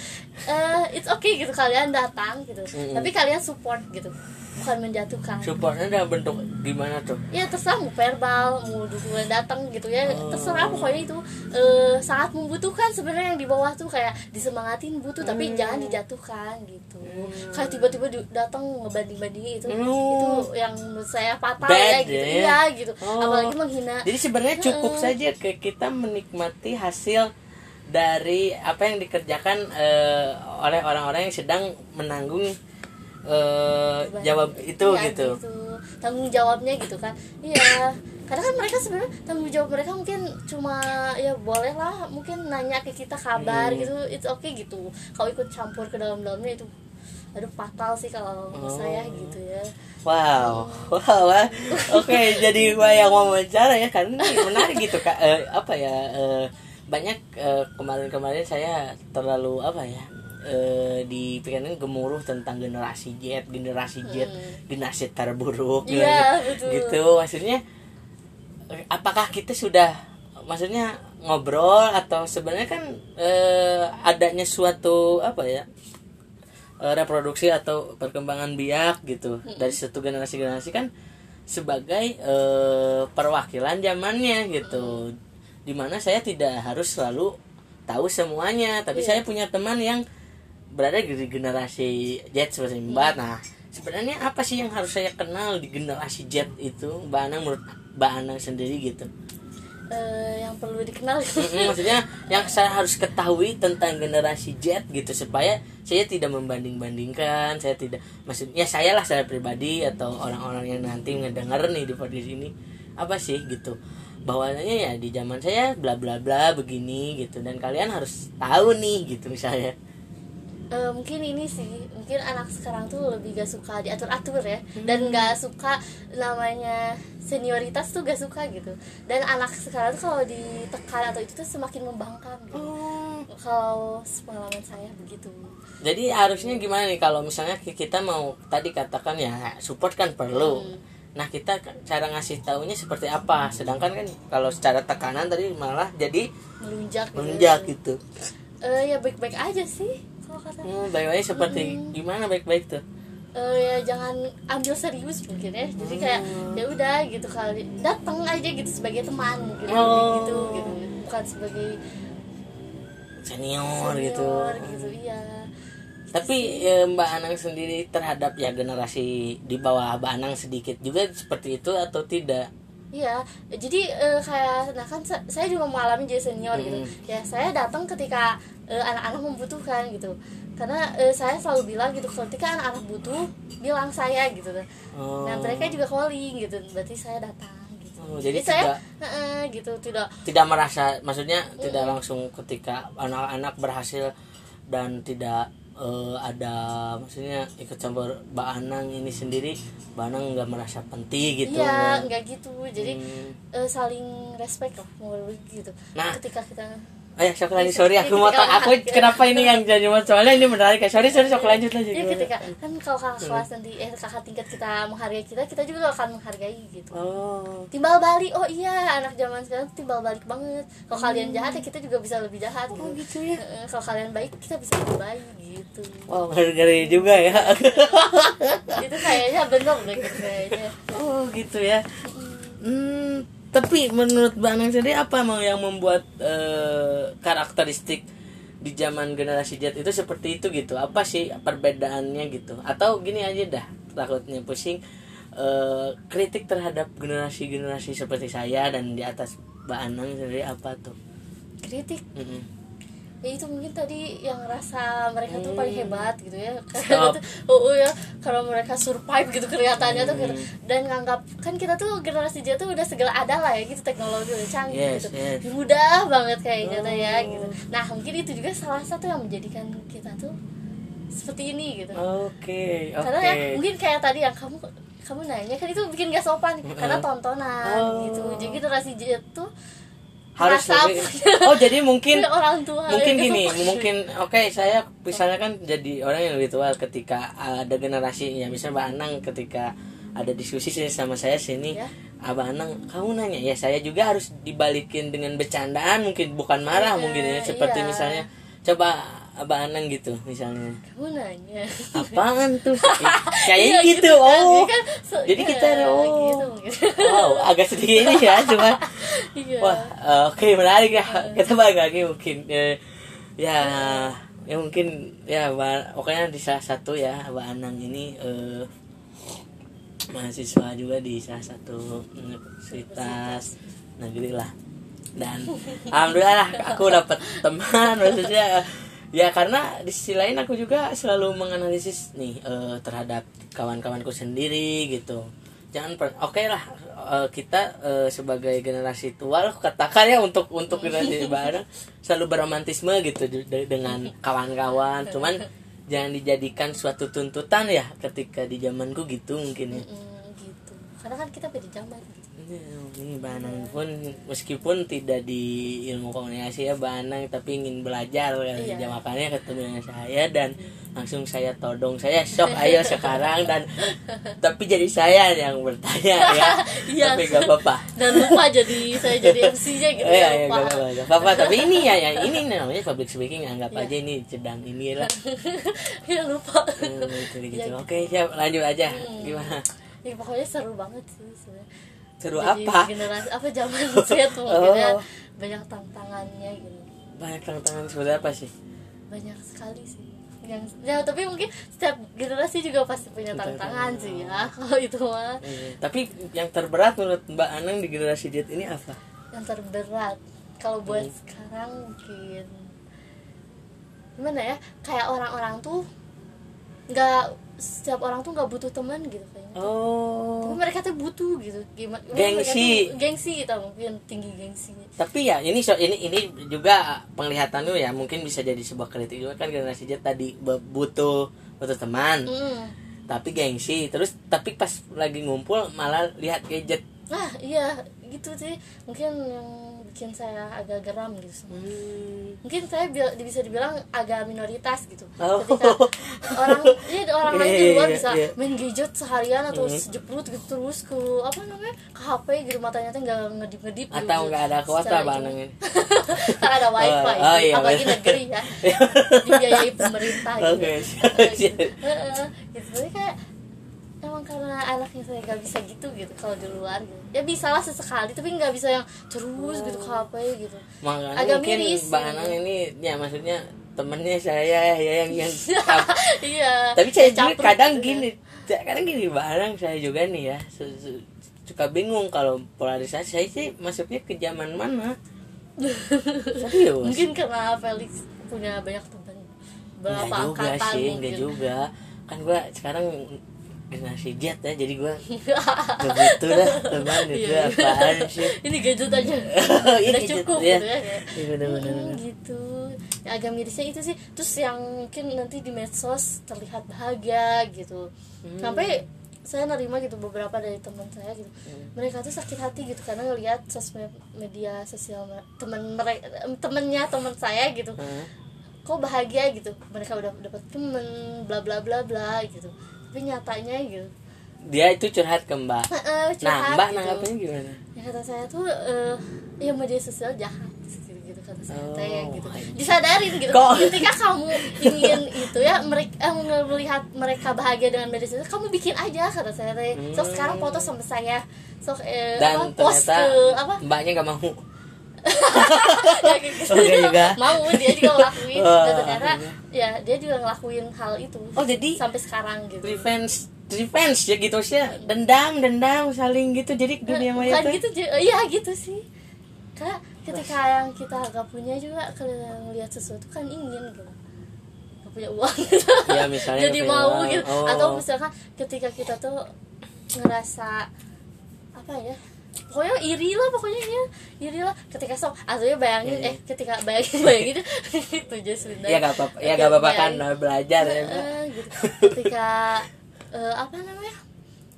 Eh, it's okay gitu kalian datang gitu.
Mm-mm.
tapi kalian support gitu bukan menjatuhkan
supportnya dalam bentuk gimana tuh
ya terserah mau verbal mau dukungan datang gitu ya
Oh.
terserah pokoknya itu eh, sangat membutuhkan sebenarnya yang di bawah tuh kayak disemangatin butuh tapi
Hmm.
jangan dijatuhkan gitu kayak tiba-tiba datang ngebanding bandingin itu
Hmm.
itu yang menurut saya fatal
Bad
ya gitu
ya.
iya gitu
Oh.
apalagi menghina
Jadi sebenarnya cukup
Heeh.
saja ke kita menikmati hasil dari apa yang dikerjakan eh, oleh orang-orang yang sedang menanggung eh,
Beban.
jawab itu
Iya,
gitu.
tanggung jawabnya gitu kan iya karena kan mereka sebenarnya tanggung jawab mereka mungkin cuma ya boleh lah mungkin nanya ke kita kabar
Hmm.
gitu it's okay gitu kalau ikut campur ke dalam-dalamnya itu aduh fatal sih kalau
Oh.
saya gitu ya
Wow, wow, wah. oke jadi gua yang mau bicara ya kan ini menarik gitu kak. Eh, apa ya eh, banyak eh, kemarin-kemarin saya terlalu apa ya eh, di pikiran gemuruh tentang generasi Z, generasi Z,
Hmm.
generasi terburuk, generasi-
betul.
gitu. Maksudnya apakah kita sudah maksudnya ngobrol atau sebenarnya kan eh, adanya suatu apa ya eh, reproduksi atau perkembangan biak gitu dari satu generasi generasi kan sebagai eh, perwakilan zamannya gitu di mana saya tidak harus selalu tahu semuanya tapi
Iya.
saya punya teman yang berada di generasi Z seperti Mbak. Nah sebenarnya apa sih yang harus saya kenal di generasi Z itu Mbak Anang menurut Mbak Anang sendiri gitu?
Eh, yang perlu dikenal.
Mm-mm, maksudnya yang saya harus ketahui tentang generasi Z gitu supaya saya tidak membanding-bandingkan saya tidak maksudnya saya lah saya pribadi atau orang-orang yang nanti ngedenger nih di podcast ini. Apa sih gitu? Bahwanya ya di zaman saya bla bla bla begini gitu dan kalian harus tahu nih gitu misalnya
Eh, mungkin ini sih mungkin anak sekarang tuh lebih gak suka diatur atur ya dan gak suka namanya senioritas tuh gak suka gitu. Dan anak sekarang tuh kalau ditekan atau itu tuh semakin membangkang gitu. kalau pengalaman saya begitu.
Jadi harusnya gimana nih kalau misalnya kita mau tadi katakan ya support kan perlu.
Hmm.
nah kita cara ngasih taunya seperti apa? Sedangkan kan kalau secara tekanan tadi malah jadi
melunjak gitu.
menunjak gitu.
Eh, ya baik-baik aja sih kalau kata
hmm, baik-baik seperti gimana? Baik-baik tuh?
Eh, ya jangan ambil serius mungkin ya. Jadi kayak
Hmm.
ya udah gitu kali. Datang aja gitu sebagai teman mungkin
Oh.
gitu. Gitu bukan sebagai
senior, gitu
senior gitu. iya.
Tapi eh, Mbak Anang sendiri terhadap ya generasi di bawah Mbak Anang sedikit juga seperti itu atau tidak
Iya, jadi eh, kayak nah kan sa- saya juga mengalami jadi senior gitu.
Hmm.
Ya saya datang ketika eh, anak-anak membutuhkan gitu. Karena eh, saya selalu bilang gitu ketika anak-anak butuh bilang saya gitu.
Oh.
Nah mereka juga calling gitu. Berarti saya datang gitu.
Oh, jadi
saya
tidak-
"Heeh," gitu tidak
tidak merasa maksudnya tidak langsung ketika anak-anak berhasil dan tidak eh, ada maksudnya ikut campur Mbak Anang ini sendiri Mbak Anang nggak merasa penting gitu
iya nggak gitu. Jadi
Hmm.
eh, saling respect lah gitu.
Nah.
ketika kita
Ya, sok lanjut. Sorry, aku mau tak aku kenapa ini yang jadi soalnya ini menarik. Sorry, sorry, sok lanjut lanjut.
ya ketika kan kalau kakak kelas nanti eh kakak tingkat kita menghargai kita, kita juga akan menghargai gitu.
Oh.
timbal balik oh iya anak zaman sekarang timbal balik banget kalau kalian jahat ya kita juga bisa lebih jahat gitu,
Oh, gitu ya.
Heeh, kalau kalian baik kita bisa lebih baik gitu
Oh, ngeri-ngeri juga ya.
itu kayaknya bener deh gitu kayaknya
oh, gitu ya. Hmm, tapi menurut Mbak Anang sendiri apa mau yang membuat eh, karakteristik di zaman generasi Z itu seperti itu gitu? Apa sih perbedaannya gitu? Atau gini aja dah, takutnya pusing eh, kritik terhadap generasi-generasi seperti saya dan di atas Mbak Anang sendiri apa tuh?
kritik
Mm-mm.
Ya itu mungkin tadi yang rasa mereka tuh paling
Hmm.
hebat gitu ya karena tuh oh, oh ya kalau mereka survive gitu kelihatannya tuh
Hmm.
dan nganggap kan kita tuh generasi Z tuh udah segala ada lah ya gitu teknologi udah canggih
Yes,
gitu
yes.
mudah banget kayaknya tuh ya
Oh.
gitu nah mungkin itu juga salah satu yang menjadikan kita tuh seperti ini gitu
Oke, oke.
karena ya mungkin kayak tadi yang kamu kamu nanya kan itu bikin gak sopan karena tontonan
Oh.
gitu jadi generasi Z tuh
harus lebih- oh jadi mungkin
orang tua
mungkin
gitu.
gini mungkin oke saya misalnya kan jadi orang yang lebih tua ketika ada generasi ya misalnya Mbak Anang ketika ada diskusi sih sama saya sini
Ya.
Abah Anang kamu nanya ya saya juga harus dibalikin dengan bercandaan mungkin bukan marah
Iya,
mungkin ya seperti
iya.
misalnya coba Abah Anang gitu misalnya
kamu nanya
apaan tuh Eh, kayak
Iya,
gitu,
kan.
oh
Jadi kan se-
jadi
iya,
kita oh
gitu mungkin.
wow agak sedih ini ya cuma
Iya.
Wah, eh, oke menarik ya. Kita balik lagi mungkin eh, ya ya mungkin ya Mbak- pokoknya di salah satu ya Mbak Anang ini eh, mahasiswa juga di salah satu universitas negeri lah. Dan alhamdulillah lah, aku dapat teman maksudnya ya karena di sisi lain aku juga selalu menganalisis nih eh, terhadap kawan-kawanku sendiri gitu jangan oke lah eh, kita eh, sebagai generasi tua lah katakan ya untuk untuk generasi baru selalu beromantisme gitu de- de- dengan kawan-kawan. Cuman jangan dijadikan suatu tuntutan ya ketika di zamanku gitu mungkin ya.
Mm, gitu karena kan kita beda zaman
ini Banang pun meskipun tidak di ilmu komunikasi ya Banang tapi ingin belajar kan
Iya.
ya, makanya ketemu dengan saya dan langsung saya todong saya shock ayo sekarang dan tapi jadi saya yang bertanya ya
Iya.
tapi gak apa-apa
dan lupa jadi saya jadi MC-nya gitu
Iya,
ya
iya,
lupa
gak apa-apa, gak apa-apa. Tapi ini ya, ya ini namanya public speaking. Anggap
Iya.
aja ini sedang ini lah.
ya lupa
Hmm, gitu, gitu.
Ya,
Oke, siap. Lanjut aja.
Hmm.
Gimana?
ya pokoknya seru banget sih sebenarnya
Seru
Jadi
apa?
generasi apa zaman saya tuh ya
Oh.
banyak tantangannya gitu
Banyak tantangan seperti apa sih?
banyak sekali sih yang ya tapi mungkin setiap generasi juga pasti punya
Tantangan.
sih ya kalau itu mah
Hmm, Tapi yang terberat menurut Mbak Anang di generasi Z ini apa?
yang terberat kalau buat
Hmm.
sekarang mungkin gimana ya kayak orang-orang tuh nggak setiap orang tuh nggak butuh teman gitu kayaknya tapi
Oh.
mereka tuh butuh gitu. Gimana
Gengsi.
gengsi kita mungkin tinggi gengsi
Tapi ya ini so, ini ini juga penglihatan lu ya. Mungkin bisa jadi sebuah kritik juga kan generasi Z tadi. Butuh butuh teman,
mm.
tapi gengsi. Terus tapi pas lagi ngumpul malah lihat gadget.
Nah iya. Gitu sih. Mungkin yang bikin saya agak geram gitu
Hmm.
mungkin saya bisa dibilang agak minoritas gitu
Oh.
ketika orang ya orang lain di luar
Iya,
bisa
iya.
main gadget seharian atau
Hmm.
sejeprut gitu terus ke apa namanya ke HP gitu matanya tuh nggak ngedip ngedip
Atau nggak ada kuota bang
kan ada wifi
Oh, iya,
apalagi negeri ya dibiayai pemerintah gitu. Heeh, gitu jadi kayak emang karena anaknya saya nggak bisa gitu gitu kalau di luar gitu ya bisa lah sesekali tapi nggak bisa yang terus gitu ke HP gitu.
Makanya
Agak
mungkin
miris
Mbak
sih.
Anang ini ya maksudnya temennya saya ya yang yang
iya.
Tapi saya juga kadang
gitu
gini kadang gini Mbak Anang saya juga nih ya su- su- suka bingung kalau polarisasi. Saya sih masuknya ke zaman mana? Serius?
Mungkin karena Felix punya banyak teman berapa
Enggak juga
angkatan
sih, enggak
mungkin.
juga. Kan gua sekarang generasi jet ya, jadi gua gak butuh dah teman itu
Iya.
apaan sih.
ini gadget aja
Iya,
udah cukup
iya.
gitu ya
Iya, bener-bener.
"Hmm, gitu ya, agak mirisnya itu sih terus yang mungkin nanti di medsos terlihat bahagia gitu
Hmm.
sampai saya nerima gitu beberapa dari teman saya gitu
Hmm.
mereka tuh sakit hati gitu karena ngelihat sosmed media sosial teman mereka temennya teman saya gitu
Hah?
kok bahagia gitu mereka udah dapat temen bla bla bla bla gitu tapi nyatanya gitu
Dia itu curhat ke Mbak. Nah,
curhat
Mbak
gitu.
nanggapnya gimana?
ya kata saya tuh eh ya media sosial jahat gitu gitu kata saya
Oh,
teh gitu disadarin gitu
Kok-
ketika kamu ingin itu ya mereka melihat mereka bahagia dengan media sosial kamu bikin aja kata saya teh sok
Hmm.
sekarang foto sama saya sok eh,
Dan
apa, post ke apa
Mbaknya gak mau.
Ya, gitu.
Oh, dia juga?
mau dia juga ngelakuin dan ternyata
akhirnya.
ya dia juga ngelakuin hal itu
Oh, jadi
sampai sekarang gitu
revenge revenge ya gitu sih dendam dendam saling gitu jadi dunia maya tuh
gitu iya gitu sih karena ketika yang kita gak punya juga kalau ngelihat sesuatu kan ingin gitu gak punya uang gitu
Ya, misalnya
jadi mau
uang.
gitu
Oh.
atau misalkan ketika kita tuh ngerasa apa ya pokoknya iri lah pokoknya ya. Iri lah. Ketika sok atau ya bayangin
Iya, iya.
eh ketika bayangin bayangin itu just Sunda
ya gak apa ya gak apa-apa kan
Bayangin.
belajar ya.
Eh, gitu. ketika eh, apa namanya?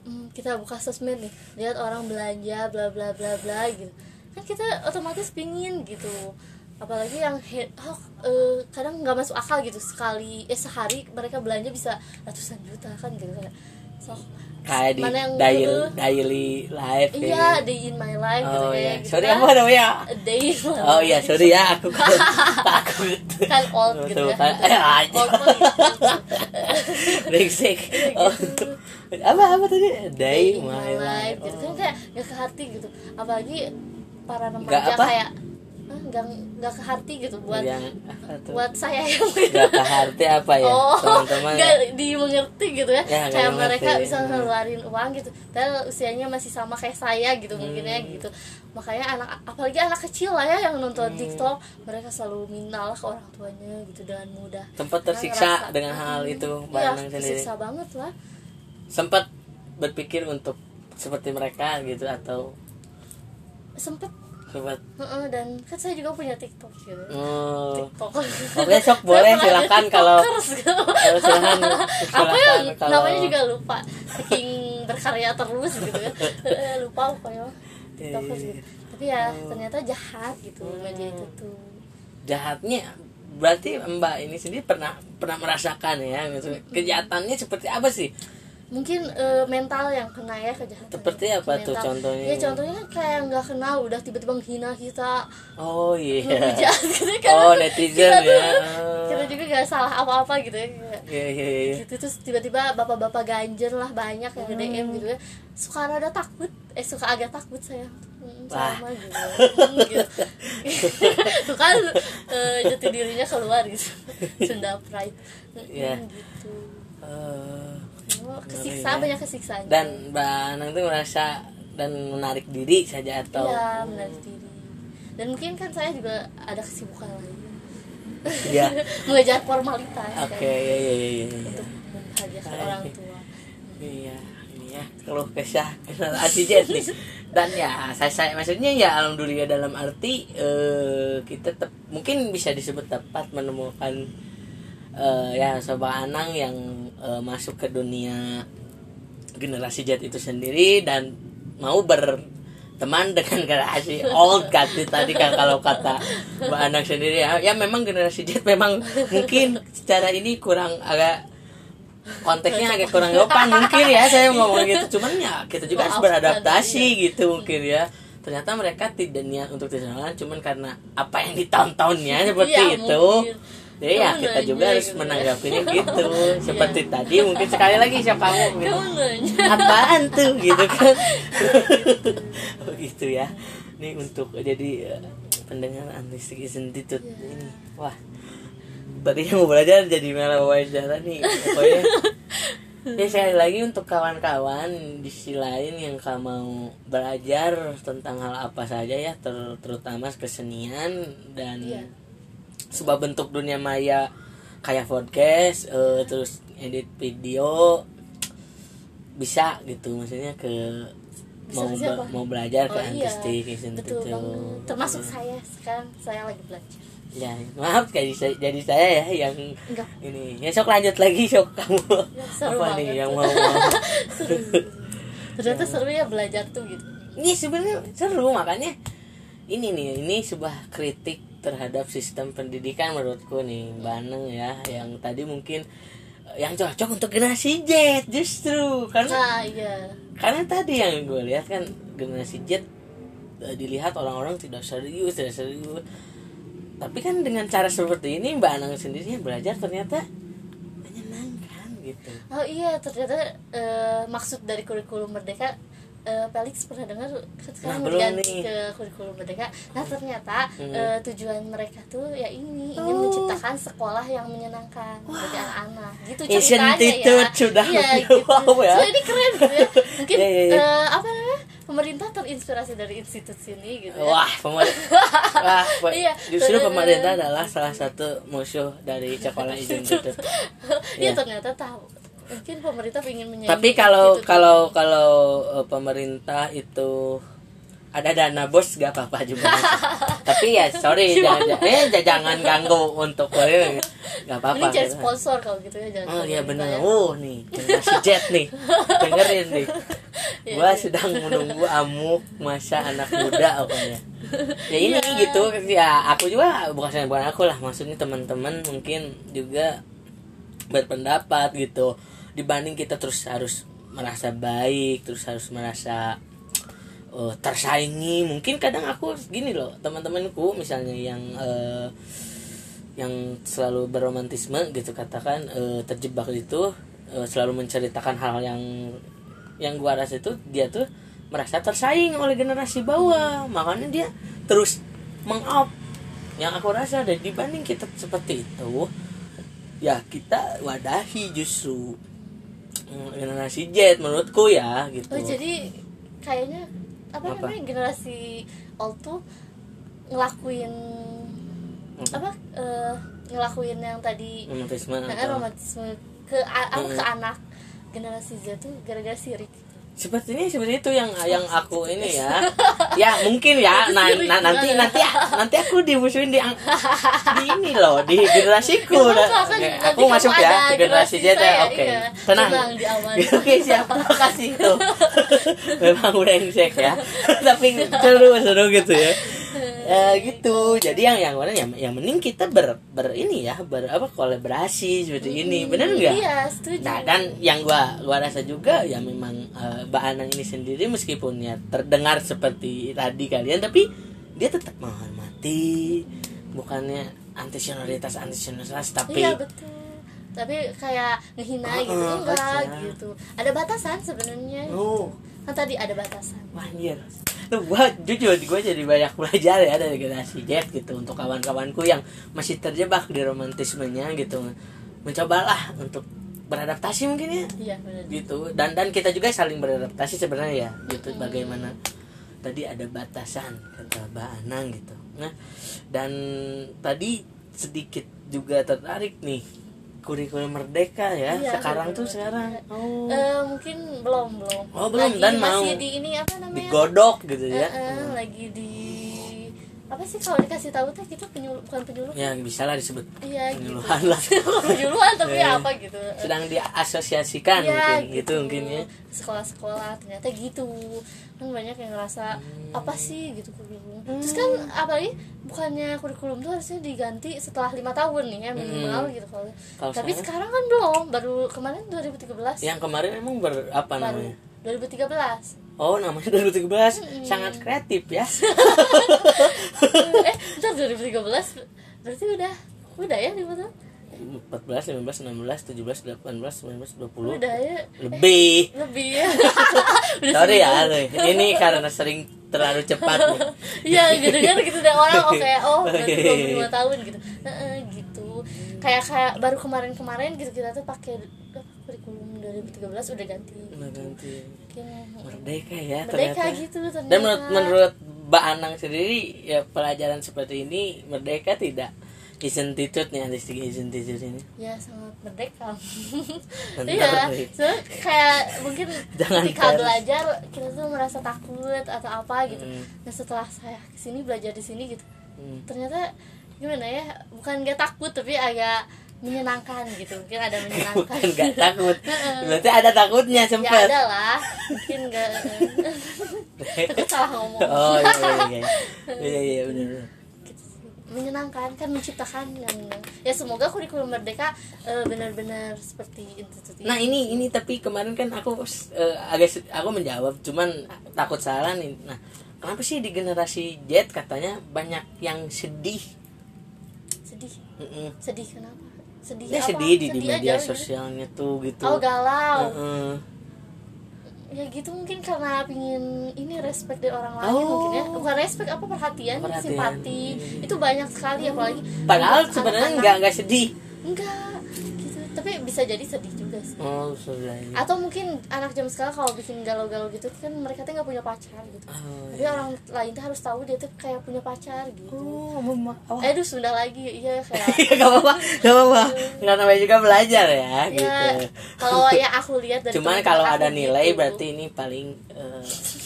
Hmm, kita buka sosmed nih lihat orang belanja bla bla bla bla gitu. Kan kita otomatis pingin gitu. Apalagi yang he- oh, eh, kadang nggak masuk akal gitu. Sekali eh sehari mereka belanja bisa ratusan juta kan gitu so
kayak di daily daily life
iya
gitu.
day in my life gitu
oh iya
gitu
sorry
kan.
apa namanya
day in my
oh iya
life.
sorry ya aku takut
kan old gitu ya
kan.
gitu.
Eh, aja.
old mah gitu.
oh. apa apa tadi day my life
gitu kan kayak gak ke hati gitu apalagi para remaja kayak nggak nggak ke hati gitu buat
yang
buat saya yang
Gak ke hati apa ya
oh
teman-teman ya?
nggak dimengerti gitu ya,
Ya,
kayak mereka bisa ngeluarin uang gitu padahal usianya masih sama kayak saya gitu mungkin ya
Hmm.
gitu makanya anak apalagi anak kecil lah ya yang nonton
Hmm.
TikTok mereka selalu minta lah ke orang tuanya gitu dengan mudah
Tempat tersiksa
ngerasa,
dengan hal
"Hmm,
itu, Anang sendiri."
tersiksa banget lah
sempat berpikir untuk seperti mereka gitu atau
sempet
sempat
Heeh, dan kan saya juga punya TikTok gitu
oh,
TikTok.
Oke, sok boleh, silakan kalau- kalau silakan
Apa ya
kalau
namanya juga lupa. Saking berkarya terus gitu ya. Eh, lupa pokoknya. TikTokers
Iya,
gitu. Tapi ya ternyata jahat gitu media itu tuh.
jahatnya berarti Mbak ini sendiri pernah pernah merasakan ya kejahatannya seperti apa sih
Mungkin eh, mental yang kena ya kejahatan.
Seperti apa tuh
Mental.
contohnya?
Ya contohnya kayak nggak kenal udah tiba-tiba menghina kita.
oh iya
gitu kan.
oh netizen
Kita tuh-
ya
Kita juga gak salah apa-apa gitu ya. Kayak,
iya iya iya
gitu terus tiba-tiba bapak-bapak ganjer lah banyak yang
Hmm.
nge-DM gitu ya suka rada takut eh suka agak takut saya Hmm, sama gitu, Hmm, gitu. tuh kan eh, jati dirinya keluar gitu Sunda pride Hmm,
Iya.
gitu
Eh,
oh, kesiksa
ya.
banyak kesiksaannya
dan Mbak Anang tuh merasa dan menarik diri saja atau
iya menarik diri dan mungkin kan saya juga ada kesibukan lain
Iya.
mengejar formalitas
oke
kan,
iya iya iya iya.
untuk membahagiakan orang tua
Iya, ini ya keluh kesah generasi Z nih. Dan ya, saya, saya maksudnya ya alhamdulillah dalam arti eh, kita tep- mungkin bisa disebut tepat menemukan eh, ya sobat Anang yang eh, masuk ke dunia generasi Z itu sendiri dan mau ber teman dengan generasi old kan tadi kan kalau kata Mbak Anang sendiri ya, ya memang generasi Z memang mungkin secara ini kurang agak konteksnya agak kurang sopan mungkin ya saya ngomong gitu cuman ya kita juga harus beradaptasi
iya.
gitu mungkin ya ternyata mereka tidak niat untuk disenangkan cuman karena apa yang ditontonnya seperti
Iya,
itu
mungkin.
Jadi ya
Kamu
kita
nanya
juga harus
gitu. ya.
menanggapinya gitu. Seperti tadi mungkin sekali lagi siapa kamu gitu apaan tuh gitu kan? Begitu ya. Ini untuk jadi eh, pendengar analistik institute ini wah. Berarti yang mau belajar jadi malah wawancara nih pokoknya. Ya sekali lagi untuk kawan-kawan di sisi lain yang kamu mau belajar tentang hal apa saja ya ter- terutama kesenian dan
Iya.
Sebuah bentuk dunia maya kayak podcast eh, terus edit video bisa gitu. Maksudnya ke
Bisa
mau
ke
be-
siapa?
mau belajar ke
Oh, iya.
artistik gitu
betul banget. Termasuk saya sekarang saya lagi belajar.
Ya maaf jadi saya jadi saya ya yang
enggak.
ini. Ya sok lanjut lagi sok kamu.
Ya, seru
apa nih
banget.
yang mau, mau.
seru. Ternyata seru ya belajar tuh gitu.
Ini sebenarnya seru makanya ini nih ini sebuah kritik terhadap sistem pendidikan menurutku nih Baneng ya yang tadi mungkin eh, yang cocok untuk generasi Z justru. Karena
nah iya.
karena tadi yang gue lihat kan generasi Z eh, dilihat orang-orang tidak serius tidak serius. Tapi kan dengan cara seperti ini Mbak Anang sendiri yang belajar ternyata menyenangkan gitu.
Oh iya ternyata eh, maksud dari kurikulum merdeka eh, Felix pernah dengar kan sekarang
Nah, belum
berganti
nih.
ke kurikulum merdeka nah ternyata
Hmm.
eh, tujuan mereka tuh ya ini ingin
Oh.
menciptakan sekolah yang menyenangkan bagi anak-anak gitu
Asian
ceritanya ya
Institute sudah
iya gitu
wow ya.
so ini keren gitu ya mungkin
Iya, iya, iya.
eh, apa namanya pemerintah terinspirasi dari institusi ini gitu ya
Wah, pemerintah. Wah,
Iya.
justru pemerintah adalah salah satu musuh dari sekolah izin itu.
Iya
Iya.
ternyata tahu mungkin pemerintah ingin menyanyi
Tapi kalau
institut
kalau kalau eh, pemerintah itu ada dana bos gak apa-apa juga. Tapi ya sorry jangan eh jangan ganggu untuk eh, gak apa-apa.
Mending cari
gitu.
sponsor kalau gitu ya jangan
Oh iya benar.
ya.
Oh nih, generasi jet nih. Dengerin nih.
Iya,
Gua
iya.
sedang menunggu amuk masa anak muda pokoknya. Ya ini
Iya.
gitu ya aku juga bukan bukan aku lah maksudnya teman-teman mungkin juga berpendapat gitu dibanding kita terus harus merasa baik terus harus merasa eh, tersaingi. Mungkin kadang aku gini loh teman-temanku misalnya yang eh, yang selalu berromantisme gitu katakan eh, terjebak itu eh, selalu menceritakan hal yang yang gua rasa itu dia tuh merasa tersaing oleh generasi bawah. Makanya dia terus mengup. Yang aku rasa dan dibanding kita seperti itu ya kita wadahi justru generasi Z menurutku ya gitu
Oh jadi kayaknya apa,
Apa?
namanya generasi old tuh ngelakuin apa eh, ngelakuin yang tadi
romantisme
nah, romantisme ke apa,
Hmm.
ke anak generasi Z tuh gara-gara sirik
sepertinya seperti itu yang yang aku ini ya. Ya mungkin ya. Nah, nah, nanti nanti nanti aku dimusuhin di di ini loh di generasiku Nah, aku masuk ya di generasi Z ya. oke
iya.
tenang. Oke siap. Kasih tuh memang brengsek ya. Tapi seru seru gitu ya ya gitu. Jadi yang yang mana? Ya yang mending kita ber, ber ini ya ber apa kolaborasi seperti ini. Benar nggak?
iya setuju.
Nah dan yang gua gua rasa juga ya memang eh, Mbak Anang ini sendiri meskipun ya terdengar seperti tadi kalian tapi dia tetap menghormati bukannya anti senioritas anti senioritas tapi
iya betul. Tapi kayak ngehina
Oh,
gitu
oh,
enggak
kacau.
gitu. Ada batasan sebenarnya.
Oh.
Kan tadi ada batasan.
Wah anjir tuh gua jujur gua jadi banyak belajar ya dari generasi Z gitu untuk kawan-kawanku yang masih terjebak di romantismenya gitu. Mencobalah untuk beradaptasi mungkin ya.
Benar.
Gitu. Dan dan kita juga saling beradaptasi sebenarnya ya gitu bagaimana tadi ada batasan kata Mbak Anang gitu. Nah dan tadi sedikit juga tertarik nih kurikulum merdeka ya
Iya,
sekarang tuh sekarang. Oh.
Eh, mungkin belum belum.
Oh, belum,
Lagi
dan
masih
mau
di ini apa namanya?
digodok gitu ya.
Eh, eh, lagi di apa sih kalau dikasih tahu teh kita penyuluh bukan penyuluh
ya bisa lah disebut
iya gitu.
penyuluhan lah.
Penyuluhan tapi
Iya.
apa gitu.
Sedang diasosiasikan
Iya,
mungkin gitu. mungkin ya.
Sekolah-sekolah ternyata gitu. Kan banyak yang ngerasa
Hmm.
apa sih? gitu kurikulum terus kan apalagi bukannya kurikulum tuh harusnya diganti setelah lima tahun nih ya minimal gitu kalau.
Hmm.
Tapi
sekarang?
sekarang kan belum baru kemarin 2013
yang kemarin emang ber apa
baru
namanya?
2013
oh namanya 2013 sangat kreatif ya.
Eh bentar 2013 berarti udah udah ya lima tahun?
14, 15, 16, 17, 18, 19, 20
udah ya.
Lebih.
Lebih ya. Udah
sorry ya ini karena sering terlalu cepat.
Iya gitu kan gitu deh orang oh kayak oh
iya,
25 tahun gitu. Heeh, gitu. Kayak kayak baru kemarin-kemarin gitu kita tuh pakai kurikulum 2013 udah ganti
Udah ganti.
mungkin
merdeka ya
Merdeka
ternyata
gitu ternyata.
dan menurut menurut Mbak Anang sendiri ya pelajaran seperti ini merdeka tidak artistic isn't attitude ini
ya sangat merdeka iya so, kayak mungkin
Jangan
ketika
pers.
belajar kita tuh merasa takut atau apa gitu
Hmm.
nah setelah saya ke sini belajar di sini gitu
Hmm.
ternyata gimana ya bukan gak takut tapi agak menyenangkan gitu. Mungkin ada menyenangkan.
Bukan gak takut. Berarti ada takutnya
ya
sempet.
ada lah. Mungkin gak takut salah ngomong.
Oh iya iya iya. Iya iya benar
menyenangkan kan menciptakan yang ya semoga kurikulum merdeka eh, benar-benar seperti institut
Nah ini ini tapi kemarin kan aku eh, agak aku menjawab cuman takut salah nih. Nah kenapa sih di generasi Z katanya banyak yang sedih?
sedih? Sedih kenapa sedih
Dia
apa?
sedih di, di
aja
media
gitu.
sosialnya tuh gitu.
oh galau
Heeh.
ya gitu mungkin karena pingin ini respect dari orang lain
Oh.
mungkin ya bukan respect apa perhatian,
Perhatian.
simpati itu banyak sekali apalagi
Padahal sebenarnya nggak nggak sedih.
enggak tapi bisa jadi sedih juga sih
Oh sudah. iya.
atau mungkin anak jam sekarang kalau bikin galau-galau gitu kan mereka tuh nggak punya pacar gitu
Oh,
tapi orang lain tuh harus tahu dia tuh kayak punya pacar gitu
Oh, mama. Oh.
eh aduh sudah lagi iya kayak
gak apa-apa, gak apa-apa. Nggak namanya juga belajar ya, gitu.
ya kalau yang aku lihat dari
Cuman kalau ada nilai
gitu.
berarti ini paling eh,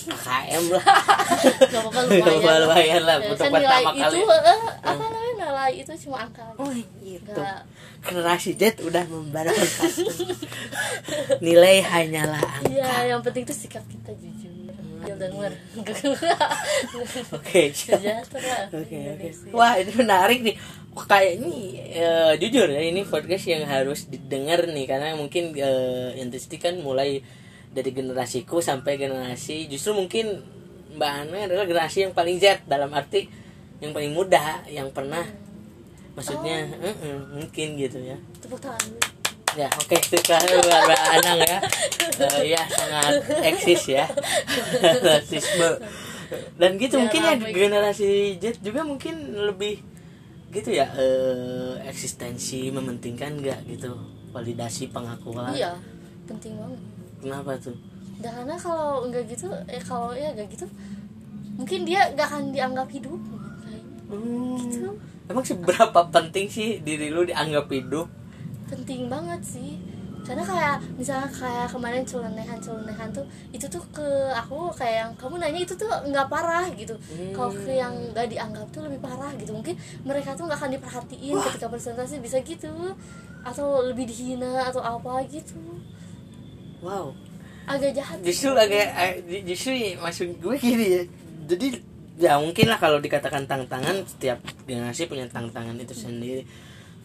KKM lah.
Gak apa-apa lumayan,
lah,
Ya,
untuk
kan nilai
pertama kali.
itu eh, apa namanya nilai itu cuma angka
Oh gitu.
Nggak-
Generasi Z udah membarakan Nilai hanyalah angka.
Iya, yang penting tuh sikap kita jujur, luar.
Oke. Oke, oke. Wah, ini menarik nih. Wah, kayak ini eh, jujur ya ini podcast yang harus didengar nih karena mungkin eh, Intistik kan mulai dari generasiku sampai generasi justru mungkin Mbak Ana adalah generasi yang paling Z dalam arti yang paling muda yang pernah maksudnya eh, eh, mungkin gitu ya.
Tepuk tangan.
Ya, oke itu kan Mbak Anang ya. Eh, ya sangat eksis ya. Rasisme. Dan gitu
Ya,
mungkin ya generasi Z juga mungkin lebih gitu ya eh, eksistensi mementingkan nggak gitu validasi pengakuan.
Iya, penting banget.
Kenapa tuh?
Karena kalau enggak gitu, eh kalau ya enggak gitu, mungkin dia nggak akan dianggap hidup. Kayaknya. Gitu.
Emang seberapa penting sih diri lu dianggap hidup?
Penting banget sih. Karena kayak misalnya kayak kemarin celenehan celenehan tuh itu tuh ke aku kayak yang kamu nanya itu tuh nggak parah gitu. Kalau ke yang nggak dianggap tuh lebih parah gitu. Mungkin mereka tuh nggak akan diperhatiin ketika presentasi bisa gitu atau lebih dihina atau apa gitu.
Wow.
Agak jahat.
justru agak eh, justru maksud gue gini ya jadi ya mungkin lah kalau dikatakan tantangan setiap generasi punya tantangan itu sendiri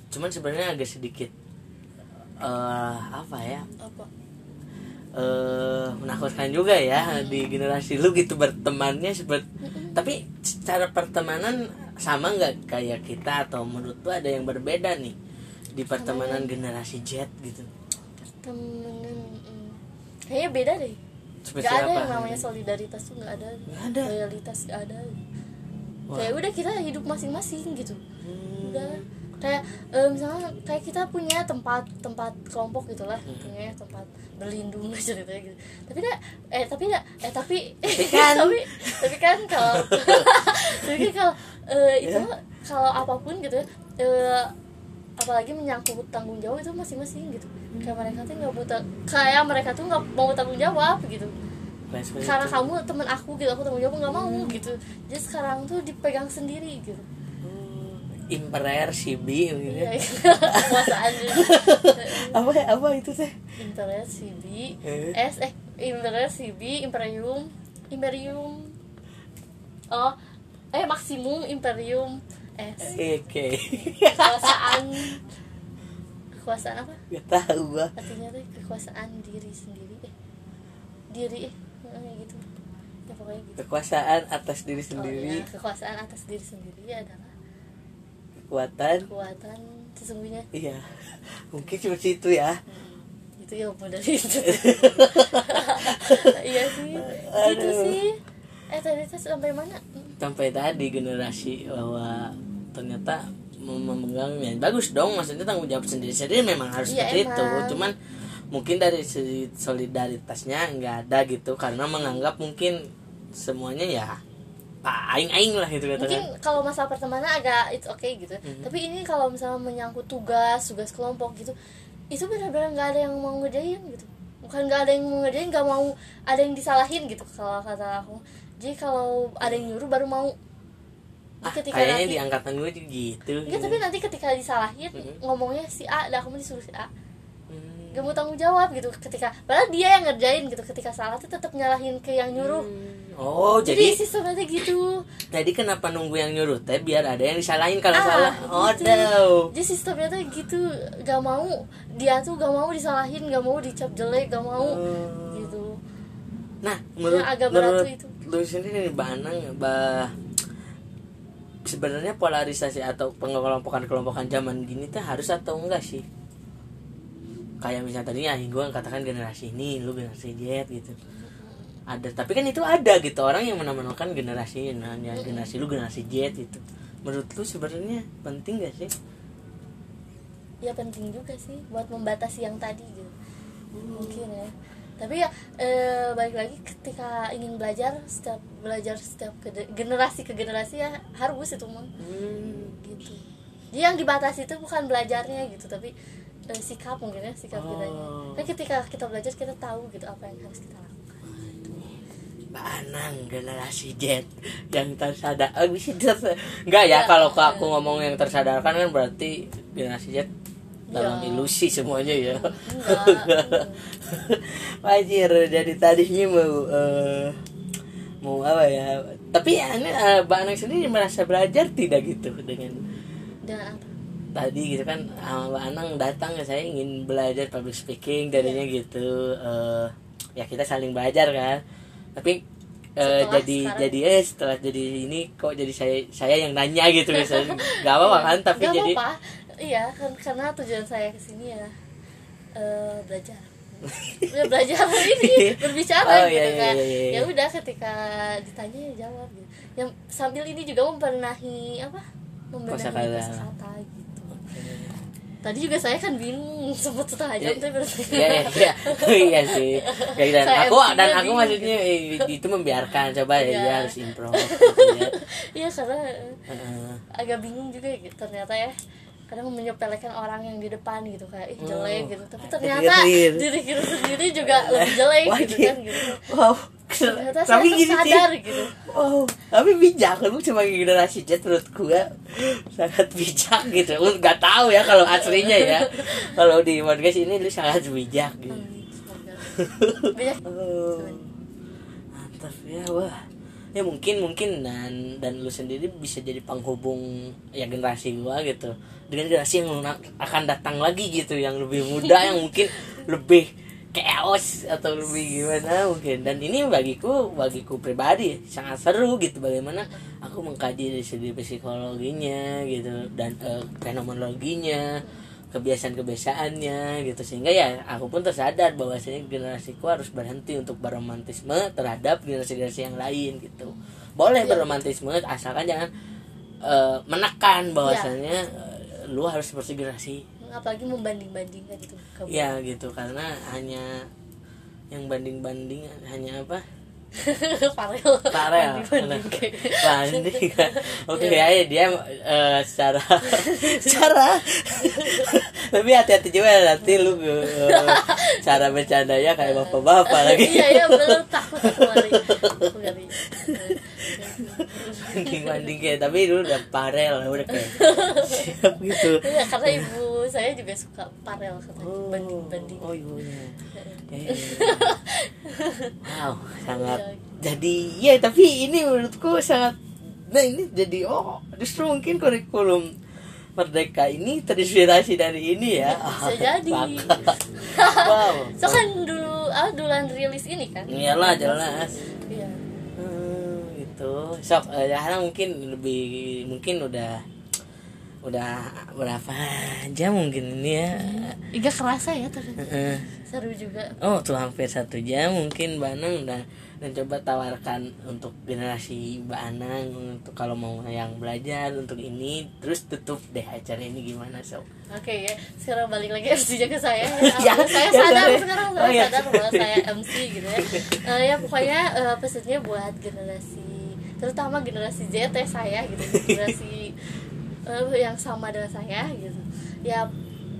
cuman sebenarnya agak sedikit eh apa ya
apa?
eh menakutkan juga ya di generasi lu gitu bertemannya seperti tapi secara pertemanan sama nggak kayak kita atau menurut lu ada yang berbeda nih di pertemanan generasi Z gitu
Temenan. Kayaknya beda deh.
seperti
Gak ada
apa
yang namanya solidaritas tuh gak ada.
Nggak ada.
Loyalitas gak ada.
Wah.
Kayak udah kita hidup masing-masing gitu.
Hmm.
Udah kayak eh, misalnya kayak kita punya tempat tempat kelompok gitulah
Hmm.
punya tempat berlindung ceritanya gitu tapi dah eh tapi dah eh tapi
Tapi kan.
tapi tapi kan kalau tapi kan kalau eh, itu
Ya.
kalau apa pun gitu ya, eh, apalagi menyangkut tanggung jawab itu masing-masing gitu kayak mereka tuh nggak mau ta- kayak mereka tuh nggak mau tanggung jawab gitu
Flashback
karena
itu.
kamu teman aku gitu aku tanggung jawab nggak mau
Hmm.
gitu jadi sekarang tuh dipegang sendiri gitu
Oh, Imperer Sibi gitu
Iya,
ya.
kekuasaan juga.
apa apa itu teh
Imperial CB
Eh.
S eh Imperial CB Imperium Imperium oh eh maksimum Imperium
oke
kekuasaan. Kekuasaan apa?
Gak tahu gua.
Artinya tuh kekuasaan diri sendiri. Eh diri eh eh, gitu. Ya pokoknya gitu.
Kekuasaan atas diri
Oh,
sendiri
iya, kekuasaan atas diri sendiri adalah
kekuatan.
kekuatan sesungguhnya.
Iya. Mungkin cuma situ ya.
Hmm, itu ya mudah itu iya sih gitu
Aduh.
sih eh tadi sampai mana?
Sampai tadi generasi bahwa ternyata mem- memegang ya bagus dong maksudnya tanggung jawab sendiri. Sendiri memang harus
Iya,
seperti itu.
emang.
cuman mungkin dari segi solidaritasnya nggak ada gitu. Karena menganggap mungkin semuanya ya ah, aing aing lah gitu
mungkin
katakan
kalau masalah pertemanan agak it's okay gitu.
Mhm.
tapi ini kalau misalnya menyangkut tugas tugas kelompok gitu itu benar-benar nggak ada yang mau ngerjain gitu. Bukan nggak ada yang mau ngerjain nggak mau ada yang disalahin gitu kalau kata aku jadi kalau ada yang nyuruh baru mau
ah,
ketika
kayaknya
nanti
di angkatan gue juga gitu
Enggak, tapi nanti ketika disalahin
Mhm.
ngomongnya si A, dah kamu disuruh si A.
Hmm.
Gak mau tanggung jawab gitu ketika padahal dia yang ngerjain gitu ketika salah tuh tetap nyalahin ke yang nyuruh.
oh
Jadi,
jadi
sistemnya tuh gitu.
jadi kenapa nunggu yang nyuruh teh biar ada yang disalahin kalau
Ah,
salah oh
gitu.
no.
Jadi sistemnya tuh gitu, gak mau dia tuh gak mau disalahin, gak mau dicap jelek, gak mau
Oh.
gitu.
Nah, menurut,
agak berat
menurut
tuh itu.
Lu sendiri nih, Mbak Anang, bah, sebenarnya polarisasi atau pengelompokan-kelompokan zaman gini tuh harus atau enggak sih? Kayak misalnya tadinya gue katakan generasi ini, lu generasi Z gitu. Ada, tapi kan itu ada gitu orang yang menamakan generasi nah, ya, generasi lu generasi Z gitu. Menurut lu sebenarnya penting gak sih?
Ya penting juga sih buat membatasi yang tadi gitu. Mungkin ya. Tapi ya eh, balik lagi ketika ingin belajar setiap belajar setiap ke- generasi ke generasi ya harus itu mah.
Hmm.
gitu jadi yang dibatasi itu bukan belajarnya gitu tapi eh, sikap mungkin ya sikap
Oh.
kitanya kan ketika kita belajar kita tahu gitu apa yang harus kita lakukan
Anang generasi Z yang tersadar eh, enggak ya
Ya.
kalau aku ngomong yang tersadarkan kan berarti generasi Z dalam
Ya.
ilusi semuanya ya. Wajir dari tadinya mau eh, mau apa ya? Tapi ya ini eh, Mbak Anang sendiri merasa belajar tidak gitu dengan
apa?
tadi gitu kan ah, Mbak Anang datang ke saya ingin belajar public speaking tadinya
Iya.
gitu eh, ya kita saling belajar kan. Tapi
Setelah
jadi
sekarang-
jadi eh setelah jadi ini kok jadi saya saya yang nanya gitu misalnya. Nggak apa-apa kan tapi
Nggak
jadi.
Iya kan karena tujuan saya ke sini ya eh, belajar ya belajar ini berbicara
Oh,
gitu
iya, iya,
kan
iya, iya.
ya udah ketika ditanya ya jawab gitu yang sambil ini juga membenahi apa membenahi
Kosakata.
kosakata gitu tadi juga saya kan bingung sempat setengah jam baru saya
Iya, iya, iya. Oh, iya sih. Ya, dan
Saya
aku dan aku
bingung.
maksudnya eh, itu membiarkan coba ya
Iya.
dia harus improv gitu ya.
Iya karena eh,
Heeh.
agak bingung juga gitu ternyata ya kadang menyepelekan orang yang di depan gitu kayak ih jelek
Oh.
gitu tapi ternyata
Diri-
diri kita sendiri juga lebih jelek
Wah,
gitu kan gitu
Wow.
ternyata
tapi
saya
gini
tuh
sih.
sadar gitu
Oh, tapi bijak lu cuma generasi Z menurut gua sangat bijak gitu. Lu nggak tahu ya kalau aslinya ya. Kalau di podcast ini lu sangat bijak gitu.
Hmm, banyak
Oh, mantap ya wah. Ya mungkin mungkin. Dan dan lu sendiri bisa jadi penghubung ya generasi gua gitu. Dengan generasi yang akan datang lagi gitu. Yang lebih muda yang mungkin lebih chaos atau lebih gimana mungkin. Dan ini bagiku bagiku pribadi. Sangat seru gitu. Bagaimana aku mengkaji dari segi psikologinya gitu. Dan eh, fenomenologinya kebiasaan-kebiasaannya gitu. Sehingga ya aku pun tersadar bahwasanya generasiku harus berhenti untuk berromantisme terhadap generasi-generasi yang lain gitu. Boleh
Iya.
berromantisme asalkan jangan eh, menekan bahwasanya eh, lu harus seperti generasi
apalagi membanding-bandingkan gitu Kamu-
ya gitu. Karena hanya yang banding-banding hanya apa
Farel.
Farel. Banding kan. Oke
Iya.
ya dia eh, secara secara tapi hati-hati juga nanti lu eh, cara bercandanya kayak bapak-bapak lagi.
iya iya bener. Takut aku ngeri Aku ngeri
banding banding kayak tapi lu udah parel udah kayak siap gitu.
Iya karena ibu saya juga suka parel katanya banding banding
oh ibunya Eh, wow sangat jadi ya tapi ini menurutku sangat nah ini jadi oh justru mungkin kurikulum merdeka ini terinspirasi dari ini ya.
Bisa jadi.
Wow.
So kan dulu ah duluan rilis ini kan?
Iyalah jelas.
iya
gitu. Sok eh, ya karena mungkin lebih mungkin udah udah berapa jam mungkin ini ya?
Iga kerasa ya
Heeh.
seru juga.
Oh tuh hampir satu jam mungkin Mbak Anang udah dan coba tawarkan untuk generasi Mbak Anang untuk kalau mau yang belajar untuk ini terus tutup deh acara ini gimana sob
oke ya. Sekarang balik lagi MC-nya ke saya.
Ya,
ya, saya
ya,
sadar
sorry.
sekarang
Oh,
saya
ya.
sadar bahwa saya MC gitu ya. Eh, ya pokoknya eh, pesannya buat generasi terutama generasi Z ya saya gitu. Generasi eh, yang sama dengan saya gitu. Ya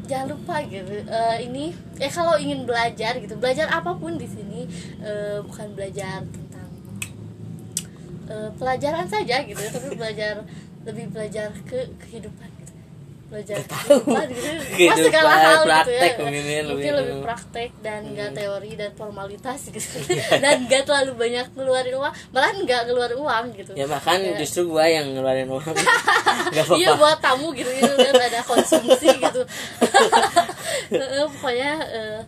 jangan lupa gitu Eh, ini ya kalau ingin belajar gitu belajar apa pun di sini eh, bukan belajar tentang eh, pelajaran saja gitu tapi belajar lebih belajar ke kehidupan belajar kehidupan gitu
Kehidupan,
segala hal gitu
praktek
ya
mungkin ya,
mungkin
lebih-
lebih praktek dan nggak teori dan formalitas gitu. Dan nggak terlalu banyak ngeluarin uang. Malah nggak ngeluarin uang gitu.
Ya bahkan
Ya.
justru gua yang ngeluarin uang. Nggak apa-apa.
iya buat tamu gitu gitu. Kan ada konsumsi gitu. Pokoknya eh,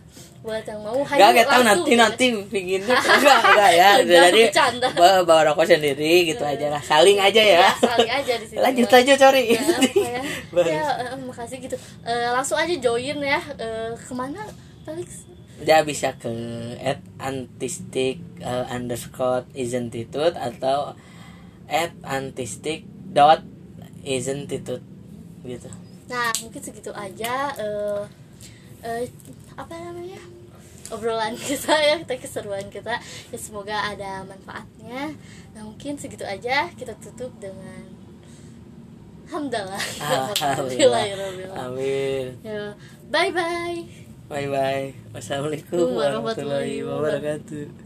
buat yang mau
Gak, nanti
gitu.
nanti bikin enggak enggak ya.
Enggak,
jadi bawa, bawa rokok sendiri gitu aja lah. Saling aja ya.
Ya saling aja di sini
lanjut aja cori
ya,
Bagus.
ya eh, makasih gitu. Eh, langsung aja join ya. Ke mana Felix?
Dia bisa ke at antistic uh, underscore isn't-it-tut atau at antistic dot isn't-it-tut gitu.
Nah, mungkin segitu aja. Eh eh, apa namanya? Obrolan kita ya, kita keseruan kita. Ya semoga ada manfaatnya. Nah, mungkin segitu aja kita tutup dengan Alhamdulillah.
Alhamdulillah. Amin.
Ya, bye bye.
Bye bye. Wassalamualaikum warahmatullahi wabarakatuh.